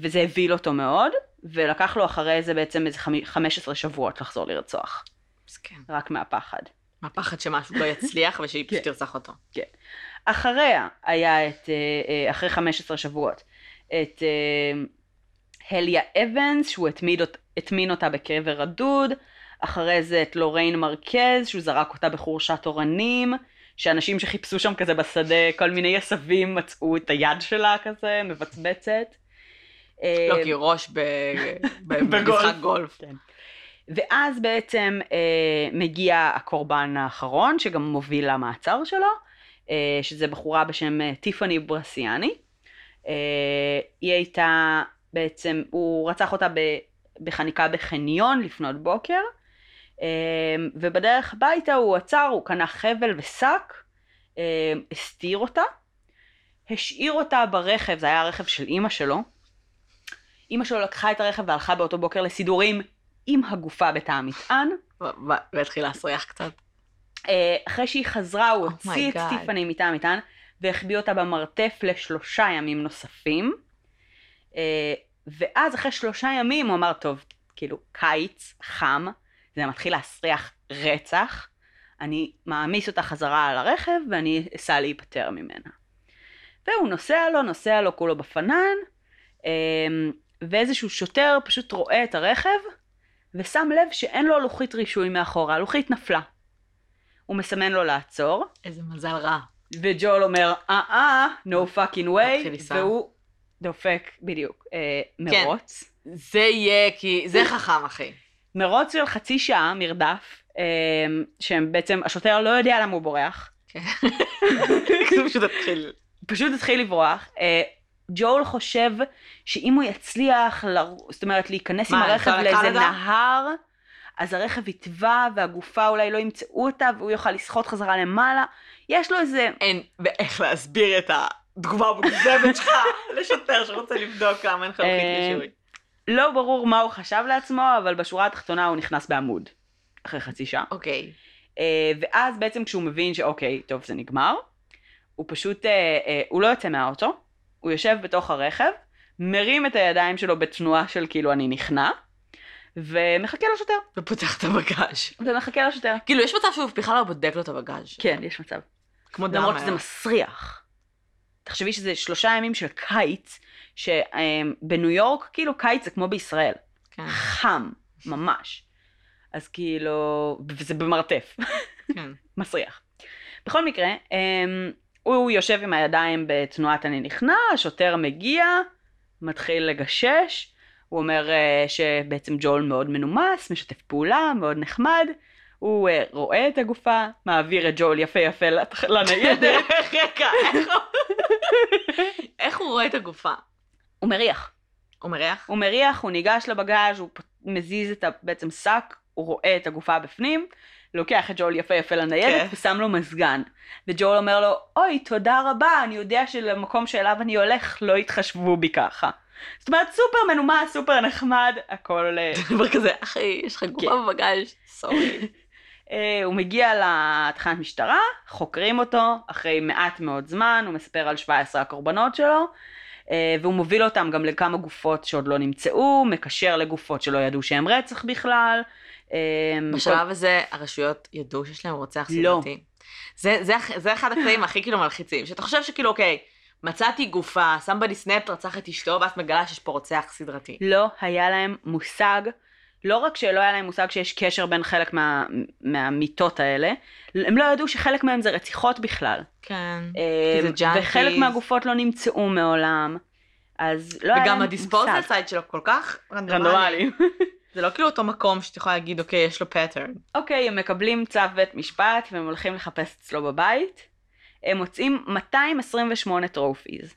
וזה הבהיל אותו מאוד, ולקח לו אחרי זה בעצם איזה 15 שבועות לחזור לרצוח. מסכן. רק מהפחד. מהפחד שמשהו לא יצליח ושהיא פשוט כן. תרצח אותו. כן. אחריה היה את, אה, אה, אחרי 15 שבועות, את הליה אבנס, שהוא התמיד, הטמין אותה בקבר רדוד, אחרי זה את לוריין מרקז, שהוא זרק אותה בחורשת אורנים, שאנשים שחיפשו שם כזה בשדה, כל מיני עשבים מצאו את היד שלה כזה, מבצבצת. לא, כי ראש <laughs> במשחק גולף. כן. ואז בעצם אה, מגיע הקורבן האחרון, שגם מוביל למעצר שלו, אה, שזה בחורה בשם אה, טיפאני ברסיאני. אה, היא הייתה בעצם, הוא רצח אותה בחניקה בחניון לפנות בוקר, אמ, ובדרך הביתה הוא עצר, הוא קנה חבל ושק, אמ, הסתיר אותה, השאיר אותה ברכב, זה היה הרכב של אימא שלו. אימא שלו לקחה את הרכב והלכה באותו בוקר לסידורים עם הגופה בתא המטען. והתחיל להסריח קצת. אה, אחרי שהיא חזרה הוא oh הוציא את סטיפני מתא המטען והחביא אותה במרתף לשלושה ימים נוספים. אה, ואז אחרי שלושה ימים הוא אמר, טוב, כאילו, קיץ, חם, זה מתחיל להסריח רצח, אני מעמיס אותה חזרה על הרכב ואני אסע להיפטר ממנה. והוא נוסע לו, נוסע לו כולו בפנן, אמ, ואיזשהו שוטר פשוט רואה את הרכב, ושם לב שאין לו לוחית רישוי מאחורה, הלוחית נפלה. הוא מסמן לו לעצור. איזה מזל רע. וג'ול אומר, אה אה, no fucking way, והוא דופק, בדיוק, אה, מרוץ. כן. זה יהיה, כי זה חכם, אחי. מרוץ של חצי שעה, מרדף, אה, שהם בעצם, השוטר לא יודע למה הוא בורח. כן. <laughs> פשוט התחיל. פשוט התחיל לברוח. אה, ג'ול חושב שאם הוא יצליח, ל... זאת אומרת, להיכנס מה, עם הרכב לאיזה נהר, אז הרכב יטבע והגופה אולי לא ימצאו אותה והוא יוכל לסחוט חזרה למעלה. יש לו איזה... אין, ואיך להסביר את ה... תגובה מוגזמת שלך לשוטר שרוצה לבדוק כמה אין לך לוחית אה, רישוי. לא ברור מה הוא חשב לעצמו, אבל בשורה התחתונה הוא נכנס בעמוד. אחרי חצי שעה. אוקיי. אה, ואז בעצם כשהוא מבין שאוקיי, טוב זה נגמר, הוא פשוט, אה, הוא לא יוצא מהאוטו, הוא יושב בתוך הרכב, מרים את הידיים שלו בתנועה של כאילו אני נכנע, ומחכה לשוטר. ופותח את הבגאז'. ומחכה לשוטר. כאילו יש מצב שהוא בכלל לא בודק לו את הבגאז'. כן, יש מצב. כמו דם. למרות שזה מסריח. תחשבי שזה שלושה ימים של קיץ, שבניו יורק, כאילו קיץ זה כמו בישראל. כן. חם, ממש. אז כאילו, וזה במרתף. כן. <laughs> מסריח. בכל מקרה, אמ, הוא יושב עם הידיים בתנועת אני נכנע, השוטר מגיע, מתחיל לגשש, הוא אומר אה, שבעצם ג'ול מאוד מנומס, משתף פעולה, מאוד נחמד, הוא uh, רואה את הגופה, מעביר את ג'ול יפה יפה לניידת. <laughs> רגע, איך הוא רואה את הגופה? הוא מריח. הוא מריח? הוא מריח, הוא ניגש לבגאז', הוא מזיז את בעצם שק, הוא רואה את הגופה בפנים, לוקח את ג'ול יפה יפה לניידת כן. ושם לו מזגן. וג'ול אומר לו, אוי, תודה רבה, אני יודע שלמקום שאליו אני הולך לא יתחשבו בי ככה. זאת אומרת, סופר מנומס, סופר נחמד, הכל... <laughs> דבר כזה, אחי, יש לך גופה כן. בבגאז', סורי. <laughs> אה, הוא מגיע לתחנת משטרה, חוקרים אותו אחרי מעט מאוד זמן, הוא מספר על 17 הקורבנות שלו, אה, והוא מוביל אותם גם לכמה גופות שעוד לא נמצאו, מקשר לגופות שלא ידעו שהם רצח בכלל. אה, בשלב הזה הרשויות ידעו שיש להם רוצח לא. סדרתי. זה, זה, זה אחד הקטעים הכי כאילו מלחיצים, שאתה חושב שכאילו אוקיי, מצאתי גופה, somebody snapped רצח את אשתו, ואז מגלה שיש פה רוצח סדרתי. לא היה להם מושג, לא רק שלא היה להם מושג שיש קשר בין חלק מה, מהמיתות האלה, הם לא ידעו שחלק מהם זה רציחות בכלל. כן. אה, זה junkies. וחלק מהגופות לא נמצאו מעולם, אז לא היה להם וגם מושג. ה disposal site שלו כל כך רנדומלי. זה לא כאילו אותו מקום שאת יכולה להגיד, אוקיי, יש לו pattern. אוקיי, הם מקבלים צו בית משפט והם הולכים לחפש אצלו בבית. הם מוצאים 228 trophies.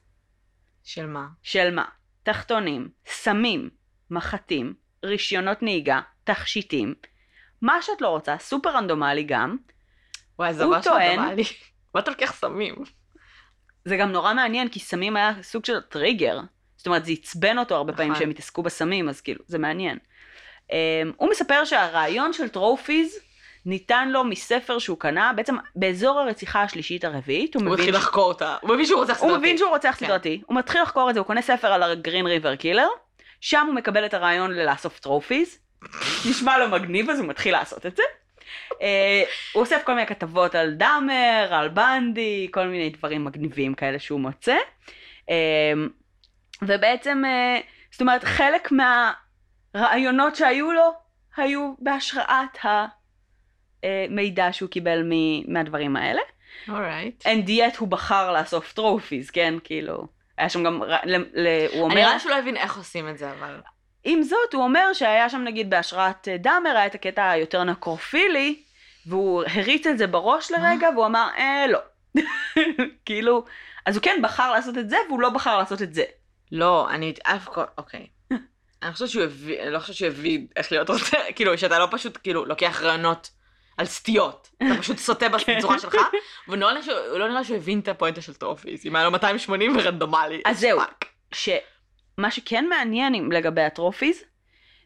של מה? של מה? תחתונים, סמים, מחטים, רישיונות נהיגה, תכשיטים. מה שאת לא רוצה, סופר רנדומלי גם. וואי, זה ממש רנדומלי. <laughs> מה אתה לוקח סמים? זה גם נורא מעניין, כי סמים היה סוג של טריגר. זאת אומרת, זה עצבן אותו הרבה פעמים נכון. שהם התעסקו בסמים, אז כאילו, זה מעניין. Um, הוא מספר שהרעיון של trophies ניתן לו מספר שהוא קנה, בעצם באזור הרציחה השלישית הרביעית, הוא הוא מבין מתחיל ש- לחקור אותה. הוא מבין שהוא רוצח סדרתי. הוא מבין שהוא רוצח כן. סדרתי, הוא מתחיל לחקור את זה, הוא קונה ספר על הגרין ריבר קילר, שם הוא מקבל את הרעיון לאסוף trophies, נשמע לו מגניב אז הוא מתחיל לעשות את זה. אה, הוא אוסף כל מיני כתבות על דאמר, על בנדי, כל מיני דברים מגניבים כאלה שהוא מוצא. אה, ובעצם, אה, זאת אומרת, חלק מהרעיונות שהיו לו, היו בהשראת המידע שהוא קיבל מ- מהדברים האלה. alright. and yet הוא בחר לאסוף trophies, כן? כאילו, היה שם גם, ל, ל, הוא אומר, אני נראה שהוא לא הבין איך עושים את זה, אבל... עם זאת, הוא אומר שהיה שם נגיד בהשראת אה, דאמר, היה את הקטע היותר נקרופילי, והוא הריץ את זה בראש לרגע, והוא אמר, אה, לא. <laughs> כאילו, אז הוא כן בחר לעשות את זה, והוא לא בחר לעשות את זה. לא, אני... אף כל... אוקיי. אני חושבת שהוא הבין, אני לא חושבת שהוא הבין איך להיות רוצה, <laughs> כאילו, שאתה לא פשוט, כאילו, לוקח רעיונות על סטיות. אתה פשוט סוטה <laughs> בצורה שלך, שהוא, לא נראה שהוא הבין את הפואנטה של trophies. אם היה לו 280 ורנדומלי. אז זהו. שמה שכן מעניין לגבי ה trophies,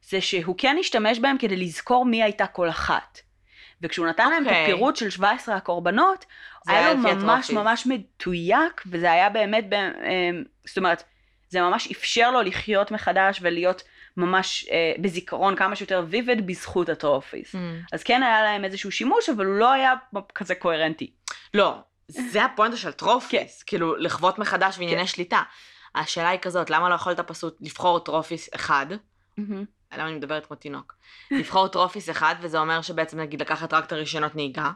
זה שהוא כן השתמש בהם כדי לזכור מי הייתה כל אחת. וכשהוא נתן להם את אוקיי. הפירוט של 17 הקורבנות, היה לו ממש. ממש מדויק, וזה היה באמת, אמ, זאת אומרת, זה ממש אפשר לו לחיות מחדש ולהיות ממש אה, בזיכרון כמה שיותר vivid בזכות ה trophies. Mm. אז כן היה להם איזשהו שימוש, אבל הוא לא היה כזה קוהרנטי. לא, זה הפואנטה של כן. trophies, כאילו לחוות מחדש וענייני שליטה. השאלה היא כזאת, למה לא יכולת פשוט לבחור trophies אחד? למה אני מדברת כמו תינוק? לבחור trophies אחד, וזה אומר שבעצם נגיד לקחת רק את הרישיונות נהיגה.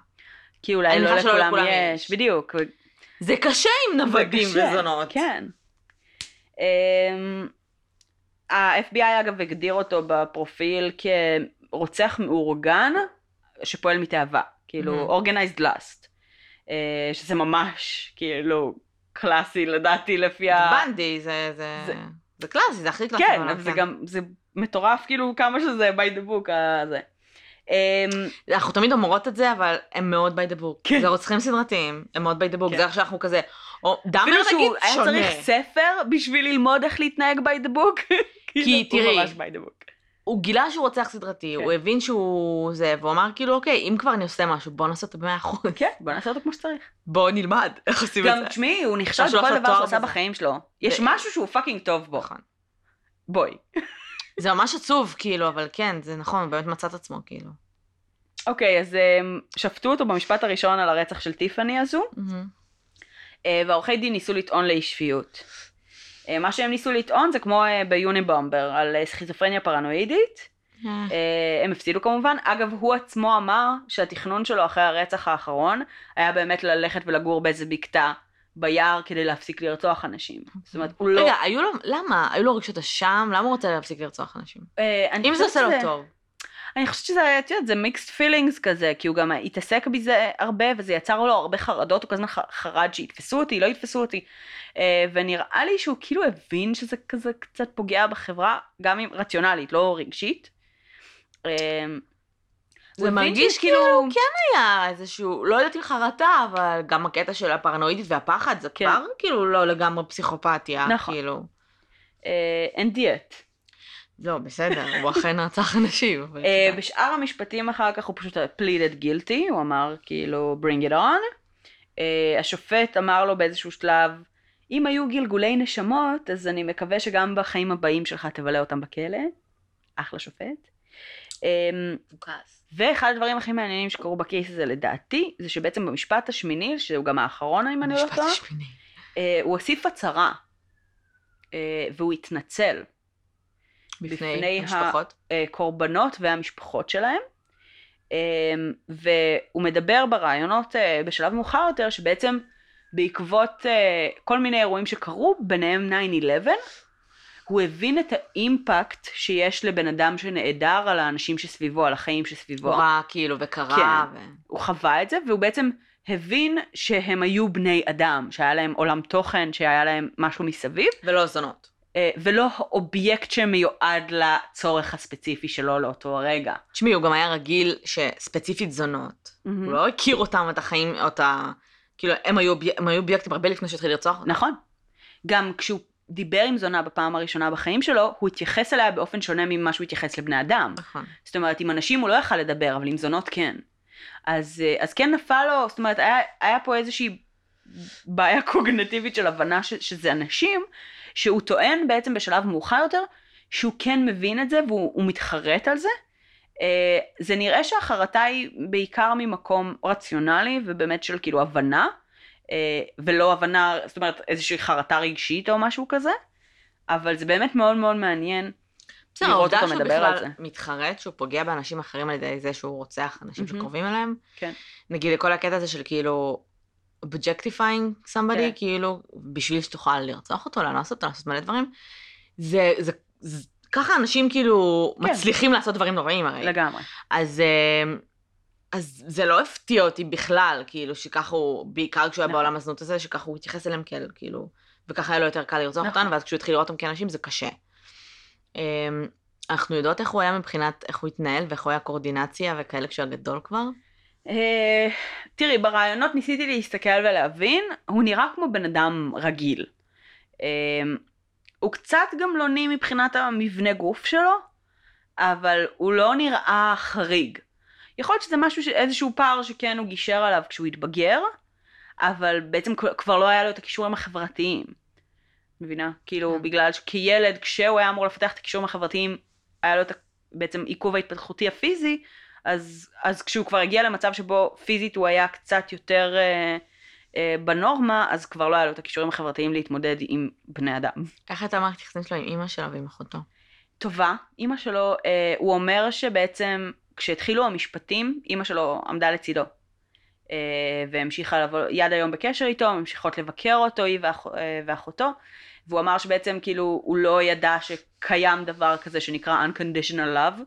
כי אולי לא לכולם יש, יש. בדיוק. זה קשה עם נוודים וזונות. כן. אמ, ה-FBI אגב הגדיר אותו בפרופיל כרוצח מאורגן שפועל מתאווה, כאילו Mhm. organized lust, אה, שזה ממש כאילו קלאסי לדעתי לפי ה... זה בנדי, זה, זה, זה- זה קלאסי, זה הכי קלאסי. כן, אבל זה גם, זה מטורף כאילו כמה שזה by the book הזה. אמ, אנחנו תמיד אומרות את זה, אבל הם מאוד by the book. כן. זה רוצחים סדרתיים, הם מאוד by the book. כן. זה איך שאנחנו כזה, או אפילו נגיד שהוא היה. צריך ספר בשביל ללמוד איך להתנהג by the book. <laughs> כאילו, תראי, הוא גילה שהוא רוצח סדרתי, כן. הוא הבין שהוא זה, והוא אמר כאילו, אוקיי, אם כבר אני עושה משהו, בוא נעשה אותו במאה אחוז. כן, בוא נעשה אותו כמו שצריך. בוא נלמד איך עושים את גם זה. תשמעי, הוא נכשל בכל דבר שהוא עשה. בחיים שלו. יש משהו שהוא fucking טוב בו. נכון. בואי. <laughs> זה ממש עצוב, כאילו, אבל כן, זה נכון, הוא באמת מצא את עצמו, כאילו. אוקיי, אז אמ, שפטו אותו במשפט הראשון על הרצח של טיפאני הזו, אה, והעורכי דין ניסו לטעון לאי שפיות. אה, מה שהם ניסו לטעון זה כמו אה, ביוניבומבר, על אה, סכיזופרניה פרנואידית. אה, הם הפסידו כמובן. אגב, הוא עצמו אמר שהתכנון שלו אחרי הרצח האחרון היה באמת ללכת ולגור באיזה בקתה ביער כדי להפסיק לרצוח אנשים. זאת אומרת, הוא לא... רגע, היו לו, למה? היו לו רגשות אשם? למה הוא רוצה להפסיק לרצוח אנשים? אה, אם זה עושה לו טוב. אני חושבת שזה, את יודעת, זה מיקסט פילינגס כזה, כי הוא גם התעסק בזה הרבה, וזה יצר לו הרבה חרדות, הוא כל הזמן חרד שיתפסו אותי, לא יתפסו אותי. אה, ונראה לי שהוא כאילו הבין שזה כזה קצת פוגע בחברה, גם אם רציונלית, לא רגשית. אה, זה מרגיש שכאילו- כאילו כן היה איזשהו, לא יודעת אם חרטה, אבל גם הקטע של הפרנואידית והפחד, זה כן. כבר כאילו לא לגמרי פסיכופתיה, נכון. כאילו. אה, אין דיאט. לא, בסדר, הוא אכן רצח אנשים. אה. בשאר המשפטים אחר כך הוא פשוט pleaded guilty, הוא אמר כאילו bring it on. אה, השופט אמר לו באיזשהו שלב, אם היו גלגולי נשמות, אז אני מקווה שגם בחיים הבאים שלך תבלה אותם בכלא. אחלה שופט. אמ, מבוקס. ואחד הדברים הכי מעניינים שקרו בקייס הזה לדעתי, זה שבעצם במשפט השמיני, שהוא גם האחרון אם אני לא טועה, השמיני. אה, הוא הוסיף הצהרה. אה, והוא התנצל. בפני המשפחות. אה, קורבנות והמשפחות שלהם. אה, והוא מדבר ברעיונות אה, בשלב מאוחר יותר, שבעצם בעקבות אה, כל מיני אירועים שקרו, ביניהם 9-11, הוא הבין את האימפקט שיש לבן אדם שנעדר על האנשים שסביבו, על החיים שסביבו. הוא רע כאילו וקרה. ו... הוא חווה את זה, והוא בעצם הבין שהם היו בני אדם, שהיה להם עולם תוכן, שהיה להם משהו מסביב, ולא זונות. אה, ולא אובייקט שמיועד לצורך הספציפי שלו לאותו הרגע. תשמעי, הוא גם היה רגיל שספציפית זונות. הוא לא הכיר אותם, את החיים, או את ה... כאילו, הם היו, הם היו אובייקטים הרבה לפני שהתחיל לרצוח אותם. נכון. גם כשהוא דיבר עם זונה בפעם הראשונה בחיים שלו, הוא התייחס אליה באופן שונה ממה שהוא התייחס לבני אדם. נכון. זאת אומרת, עם אנשים הוא לא יכל לדבר, אבל עם זונות כן. אז, אה, אז כן נפל לו, זאת אומרת, היה, היה פה איזושהי בעיה קוגנטיבית של הבנה ש, שזה אנשים, שהוא טוען בעצם בשלב מאוחר יותר, שהוא כן מבין את זה והוא הוא מתחרט על זה. אה, זה נראה שהחרטה היא בעיקר ממקום רציונלי ובאמת של כאילו הבנה, אה, ולא הבנה, זאת אומרת איזושהי חרטה רגשית או משהו כזה, אבל זה באמת מאוד מאוד מעניין. בסדר, לראות העובדה אותו שהוא מדבר על בכלל. מתחרט, שהוא פוגע באנשים אחרים על ידי זה שהוא רוצח אנשים מהמם. שקרובים אליהם. כן. נגיד לכל הקטע הזה של כאילו objectifying somebody, כן. כאילו, בשביל שתוכל לרצוח אותו, לאנוס אותו, לעשות מלא דברים. זה, זה, זה, ככה אנשים כאילו כן. מצליחים לעשות דברים נוראים הרי. לגמרי. אז, אה, אז זה לא הפתיע אותי בכלל, כאילו, שככה הוא, בעיקר כשהוא היה נכון. בעולם הזנות הזה, שככה הוא התייחס אליהם כאל, כאילו, וככה היה לו יותר קל לרצוח נכון. אותנו, ואז כשהוא התחיל לראות אותם כאנשים זה קשה. אה, אנחנו יודעות איך הוא היה מבחינת, איך הוא התנהל ואיך הוא היה קואורדינציה וכאלה כשהוא היה גדול כבר? אה, תראי, ברעיונות ניסיתי להסתכל ולהבין, הוא נראה כמו בן אדם רגיל. אה, הוא קצת גמלוני מבחינת המבנה גוף שלו, אבל הוא לא נראה חריג. יכול להיות שזה משהו, ש- איזשהו פער שכן הוא גישר עליו כשהוא התבגר, אבל בעצם כבר- לא היה לו את הכישורים החברתיים. מבינה? כאילו, כן. בגלל שכילד, כשהוא היה אמור לפתח את הכישורים החברתיים, היה לו את בעצם עיכוב ההתפתחותי הפיזי, אז, אז כשהוא כבר הגיע למצב שבו פיזית הוא היה קצת יותר אה, אה, בנורמה, אז כבר לא היה לו את הכישורים החברתיים להתמודד עם בני אדם. איך הייתה מערכת יחסים שלו עם אימא שלו ועם אחותו? טובה, אימא שלו, אה, הוא אומר שבעצם כשהתחילו המשפטים, אימא שלו עמדה לצידו. אה, והמשיכה לבוא יד היום בקשר איתו, ממשיכות לבקר אותו, היא ואח, אה, ואחותו. והוא אמר שבעצם כאילו הוא לא ידע שקיים דבר כזה שנקרא unconditional love,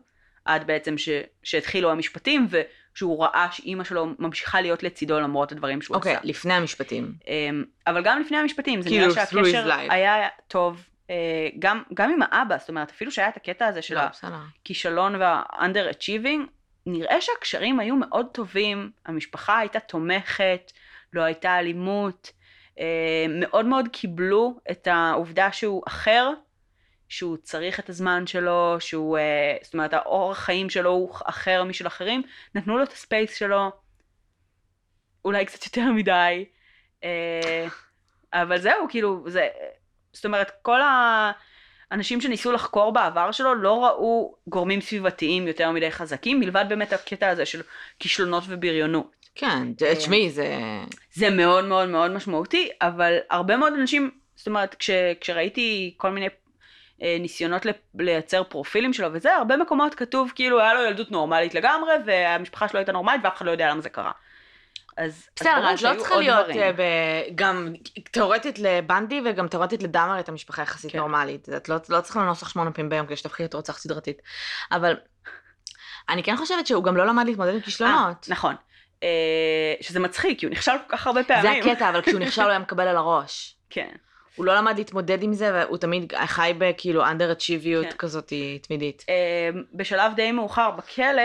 עד בעצם ש, שהתחילו המשפטים, ושהוא ראה שאימא שלו ממשיכה להיות לצידו למרות הדברים שהוא אוקיי, עשה. לפני המשפטים. אמ, אבל גם לפני המשפטים, זה כאילו, נראה שהקשר. היה טוב, אה, גם, גם עם האבא, זאת אומרת, אפילו שהיה את הקטע הזה של לא. הכישלון וה-under achieving, נראה שהקשרים היו מאוד טובים, המשפחה הייתה תומכת, לא הייתה אלימות, אה, מאוד מאוד קיבלו את העובדה שהוא אחר, שהוא צריך את הזמן שלו, שהוא, אה, זאת אומרת, האורח חיים שלו הוא אחר משל אחרים, נתנו לו את הספייס שלו, אולי קצת יותר מדי, אה, אבל זהו, כאילו, זה, זאת אומרת, כל האנשים שניסו לחקור בעבר שלו לא ראו גורמים סביבתיים יותר מדי חזקים, מלבד באמת הקטע הזה של כישלונות ובריונות. כן, אה, תשמעי, זה... זה מאוד מאוד מאוד משמעותי, אבל הרבה מאוד אנשים, זאת אומרת, כש, כשראיתי כל מיני ניסיונות ל- לייצר פרופילים שלו וזה, הרבה מקומות כתוב כאילו היה לו ילדות נורמלית לגמרי, והמשפחה שלו הייתה נורמלית ואף אחד לא יודע למה זה קרה. אז, אז בסדר, את לא צריכה להיות. אה, ב- גם תאורטית לבנדי וגם תאורטית לדאמר את המשפחה יחסית כן. נורמלית. את לא לא צריכה לנוסח שמונה פעמים ביום כדי שתהפכי להיות רוצח סדרתית. אבל אני כן חושבת שהוא גם לא למד להתמודד עם כישלונות. אה, נכון. אה, שזה מצחיק, כי הוא נכשל כל כך הרבה זה פעמים. הקטע, אבל כשהוא נכשל הוא היה מקבל על הראש. <laughs> כן. הוא לא למד להתמודד עם זה, והוא תמיד חי בכאילו אצ'יביות כן. כזאת תמידית. אה, בשלב די מאוחר בכלא,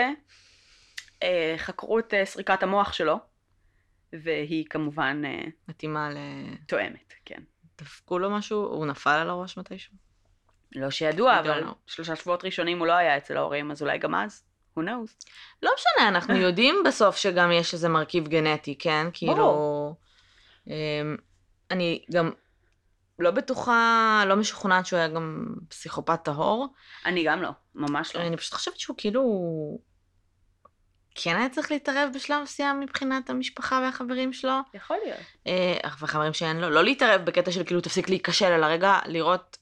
אה, חקרו את אה, סריקת המוח שלו, והיא כמובן מתאימה ל... תואמת, כן. דפקו לו משהו? הוא נפל על הראש מתישהו? לא שידוע, אבל know. שלושה שבועות ראשונים הוא לא היה אצל ההורים, אז אולי גם אז, who knows. לא משנה, אנחנו <laughs> יודעים בסוף שגם יש איזה מרכיב גנטי, כן? כאילו... אמ, אני גם לא בטוחה, לא משוכנעת שהוא היה גם פסיכופת טהור. אני גם לא, ממש לא. אני פשוט חושבת שהוא כאילו... כן היה צריך להתערב בשלב מסוים מבחינת המשפחה והחברים שלו. יכול להיות. אה, והחברים שאין לו, לא להתערב בקטע של כאילו תפסיק להיכשל, אלא רגע לראות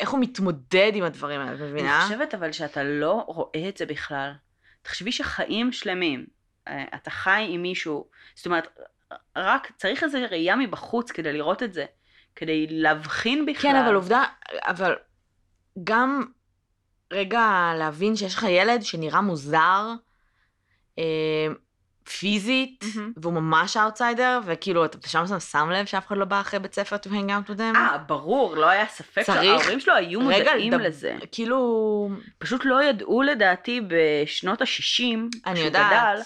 איך הוא מתמודד עם הדברים האלה, את מבינה? אני חושבת אבל שאתה לא רואה את זה בכלל. תחשבי שחיים שלמים, אה, אתה חי עם מישהו, זאת אומרת, רק צריך איזו ראייה מבחוץ כדי לראות את זה, כדי להבחין בכלל. כן, אבל עובדה, אבל גם רגע להבין שיש לך ילד שנראה מוזר, אה, פיזית, מהמם. והוא ממש אאוטסיידר, וכאילו אתה שם שם לב שאף אחד לא בא אחרי בית ספר to hang out with them. אה, ברור, לא היה ספק צריך שההורים שלו היו מודעים לדב- לזה. כאילו, פשוט לא ידעו לדעתי בשנות ה-60, אני כשהוא יודעת. גדל,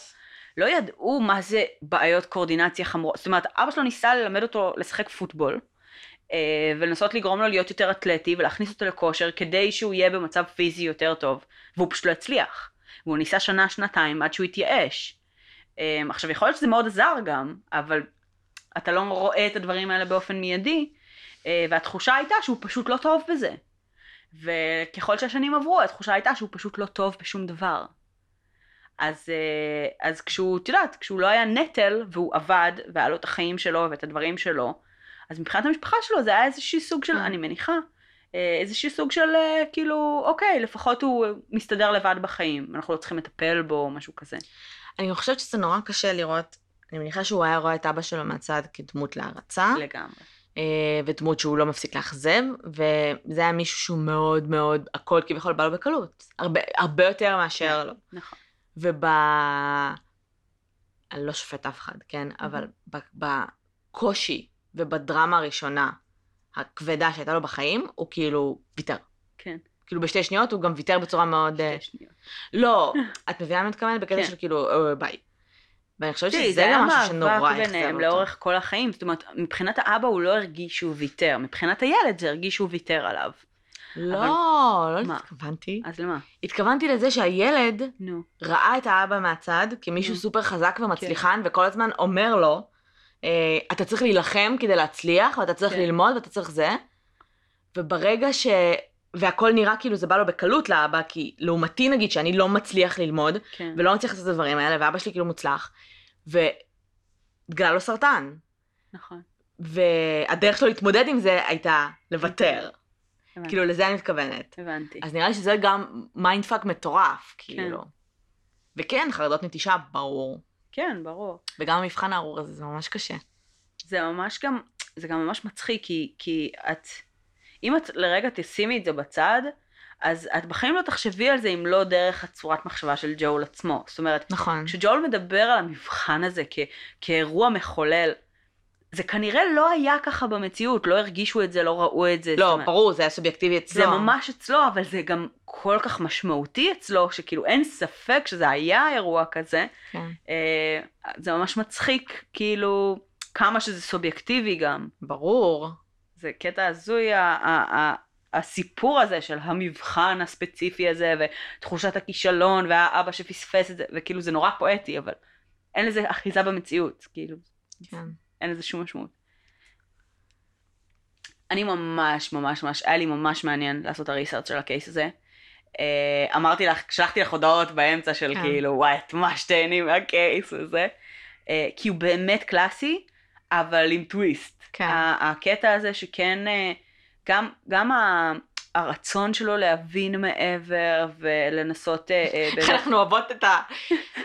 לא ידעו מה זה בעיות קואורדינציה חמורות. זאת אומרת, אבא שלו ניסה ללמד אותו לשחק פוטבול, ולנסות לגרום לו להיות יותר אתלטי ולהכניס אותו לכושר כדי שהוא יהיה במצב פיזי יותר טוב, והוא פשוט לא הצליח. והוא ניסה שנה, שנתיים עד שהוא התייאש. אה, עכשיו, יכול להיות שזה מאוד עזר גם, אבל אתה לא רואה את הדברים האלה באופן מיידי, אה, והתחושה הייתה שהוא פשוט לא טוב בזה. וככל שהשנים עברו, התחושה הייתה שהוא פשוט לא טוב בשום דבר. אז, אה, אז כשהוא, את יודעת, כשהוא לא היה נטל, והוא עבד, והיה לו את החיים שלו ואת הדברים שלו, אז מבחינת המשפחה שלו זה היה איזשהו סוג של, כן. אני מניחה, אה, איזשהו סוג של, אה, כאילו, אוקיי, לפחות הוא מסתדר לבד בחיים, אנחנו לא צריכים לטפל בו, או משהו כזה. אני חושבת שזה נורא קשה לראות, אני מניחה שהוא היה רואה את אבא שלו מהצד כדמות להערצה, לגמרי. אה, ודמות שהוא לא מפסיק לאכזב, וזה היה מישהו שהוא מאוד מאוד, הכל כביכול בא לו בקלות. הרבה, הרבה יותר מאשר לו. נכון. וב... אני לא שופט אף אחד, כן? אבל בקושי ובדרמה הראשונה הכבדה שהייתה לו בחיים, הוא כאילו ויתר. כן. כאילו בשתי שניות הוא גם ויתר בצורה מאוד... אה, שתי שניות. לא, <laughs> את מבינה מה אני מתכוונת? בקטע כן. של כאילו, "אה, ביי. ואני חושבת שזה גם משהו שנורא היה מאבק ביניהם אותו. לאורך כל החיים. זאת אומרת, מבחינת האבא הוא לא הרגיש שהוא ויתר, מבחינת הילד זה הרגיש שהוא ויתר עליו. לא, לא מה? התכוונתי. אז למה? התכוונתי לזה שהילד נו. ראה את האבא מהצד כמישהו Mm. סופר חזק ומצליחן, וכל הזמן אומר לו, אה, אתה צריך להילחם כדי להצליח, ואתה צריך כן. ללמוד, ואתה צריך זה. וברגע ש... והכל נראה כאילו זה בא לו בקלות לאבא, כי לעומתי נגיד שאני לא מצליח ללמוד, כן. ולא מצליח לעשות את הדברים האלה, ואבא שלי כאילו מוצלח, והתגלה לו סרטן. נכון. והדרך שלו להתמודד עם זה הייתה לוותר. הבנתי. כאילו, לזה אני מתכוונת. הבנתי. אז נראה לי שזה גם mind fuck מטורף, כאילו. וכן, חרדות נטישה, ברור. כן, ברור. וגם המבחן הארור הזה, זה ממש קשה. זה ממש גם, זה גם ממש מצחיק, כי, כי את, אם את לרגע תשימי את זה בצד, אז את בחיים לא תחשבי על זה אם לא דרך הצורת מחשבה של ג'ול עצמו. זאת אומרת, נכון. כשג'ול מדבר על המבחן הזה כ, כאירוע מחולל, זה כנראה לא היה ככה במציאות, לא הרגישו את זה, לא ראו את זה. לא, אומרת, ברור, זה היה סובייקטיבי אצלו. זה ממש אצלו, אבל זה גם כל כך משמעותי אצלו, שכאילו אין ספק שזה היה אירוע כזה. כן, אה, זה ממש מצחיק, כאילו, כמה שזה סובייקטיבי גם. ברור. זה קטע הזוי, ה- ה- ה- הסיפור הזה של המבחן הספציפי הזה, ותחושת הכישלון, והאבא שפספס את זה, וכאילו זה נורא פואטי, אבל אין לזה אחיזה במציאות, כאילו, כן. אין לזה שום משמעות. אני ממש ממש ממש, היה לי ממש מעניין לעשות הריסרצ' של הקייס הזה. אה, אמרתי לך, שלחתי לך הודעות באמצע של כן. כאילו, וואי, את ממש תהני מהקייס וזה. אה, כי הוא באמת קלאסי, אבל עם טוויסט. כן. הקטע הזה שכן, אה, גם, גם ה- הרצון שלו להבין מעבר ולנסות אה, אה, איך. אנחנו אוהבות את ה...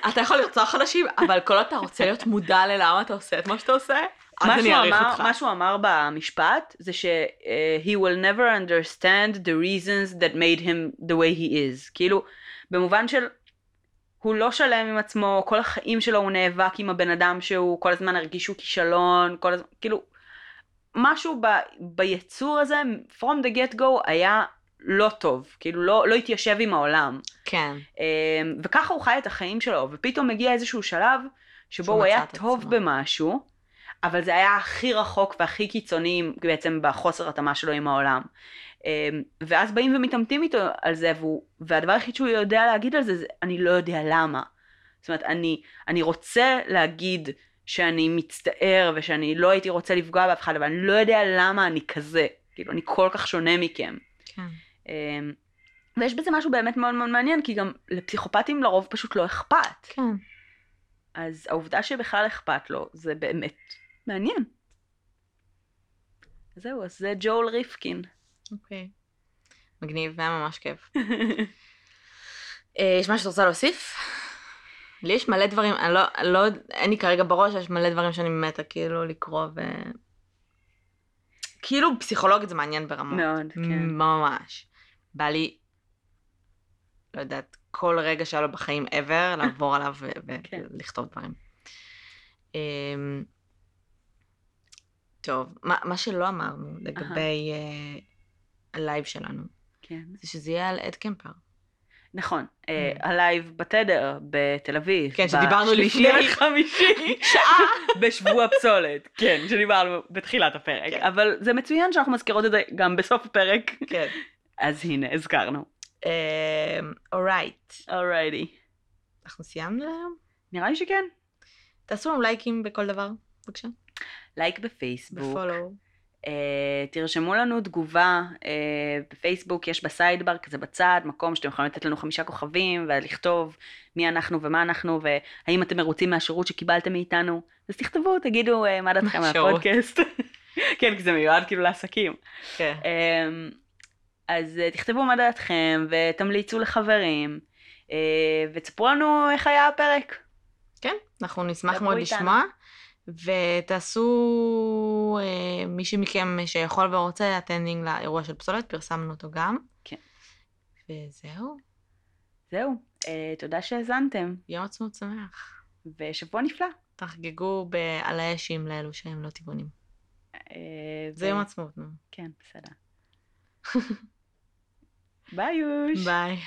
אתה יכול לרצוח אנשים, אבל כל עוד אתה רוצה להיות מודע ללמה אתה עושה את מה שאתה עושה, אז אני אעריך אותך. מה שהוא אמר במשפט זה ש- אה, he will never understand the reasons that made him the way he is. כאילו, במובן של הוא לא שלם עם עצמו, כל החיים שלו הוא נאבק עם הבן אדם שהוא כל הזמן הרגיש שהוא כישלון, כל הזמן, כאילו, משהו ב, ביצור הזה, from the get go, היה לא טוב, כאילו לא, לא התיישב עם העולם. כן. אמ, וככה הוא חי את החיים שלו, ופתאום מגיע איזשהו שלב שבו הוא היה טוב עצמו. במשהו, אבל זה היה הכי רחוק והכי קיצוני בעצם בחוסר התאמה שלו עם העולם. אמ, ואז באים ומתעמתים איתו על זה, והוא, והדבר היחיד שהוא יודע להגיד על זה, זה אני לא יודע למה. זאת אומרת, אני, אני רוצה להגיד שאני מצטער ושאני לא הייתי רוצה לפגוע באף אחד, אבל אני לא יודע למה אני כזה. כאילו, אני כל כך שונה מכם. כן. אמ, ויש בזה משהו באמת מאוד מאוד מעניין, כי גם לפסיכופטים לרוב פשוט לא אכפת. כן. אז העובדה שבכלל אכפת לו, זה באמת מעניין. זהו, אז זה ג'ול ריפקין. אוקיי. מגניב, היה ממש כיף. <laughs> אה, יש משהו שאת רוצה להוסיף? לי יש מלא דברים, אני לא, לא, אין לי כרגע בראש, יש מלא דברים שאני מתה כאילו לקרוא ו... כאילו פסיכולוגית זה מעניין ברמות. מאוד, כן. ממש. בא לי, לא יודעת, כל רגע שהיה לו בחיים ever, <laughs> לעבור עליו כן. ולכתוב דברים. אמ, טוב, מה, מה שלא אמרנו לגבי אה, הלייב שלנו, כן. זה שזה יהיה על אד קמפר. נכון, אה, Mm. הלייב בתדר בתל אביב. כן, שדיברנו לפני. לחמישי. <laughs> שעה. בשבוע פסולת, כן, שדיברנו בתחילת הפרק. כן. אבל זה מצוין שאנחנו מזכירות את זה גם בסוף הפרק. כן. אז הנה, הזכרנו. אורייט. אוריידי. אנחנו סיימנו היום? נראה לי שכן. תעשו לנו לייקים בכל דבר, בבקשה. לייק בפייסבוק. בפולו. אה, תרשמו לנו תגובה אה, בפייסבוק, יש בסיידבר כזה בצד, מקום שאתם יכולים לתת לנו חמישה כוכבים ולכתוב מי אנחנו ומה אנחנו והאם אתם מרוצים מהשירות שקיבלתם מאיתנו. אז תכתבו, תגידו אה, מה דעתכם על. הפודקאסט. <laughs> כן, כי זה מיועד כאילו לעסקים. כן. אמ, אז אה, תכתבו מה דעתכם ותמליצו לחברים אה, ותספרו לנו איך היה הפרק. כן, אנחנו נשמח מאוד. לשמוע. ותעשו, אה, מי שמכם שיכול ורוצה, attending לאירוע של פסולת, פרסמנו אותו גם. כן. וזהו, זהו, אה, תודה שהאזנתם יום עצמאות שמח. ושבוע נפלא. תחגגו על האשים לאלו שהם לא טבעונים. אה, זה ו- יום עצמאות, נו. כן, בסדר. <laughs> ביי יוש. ביי.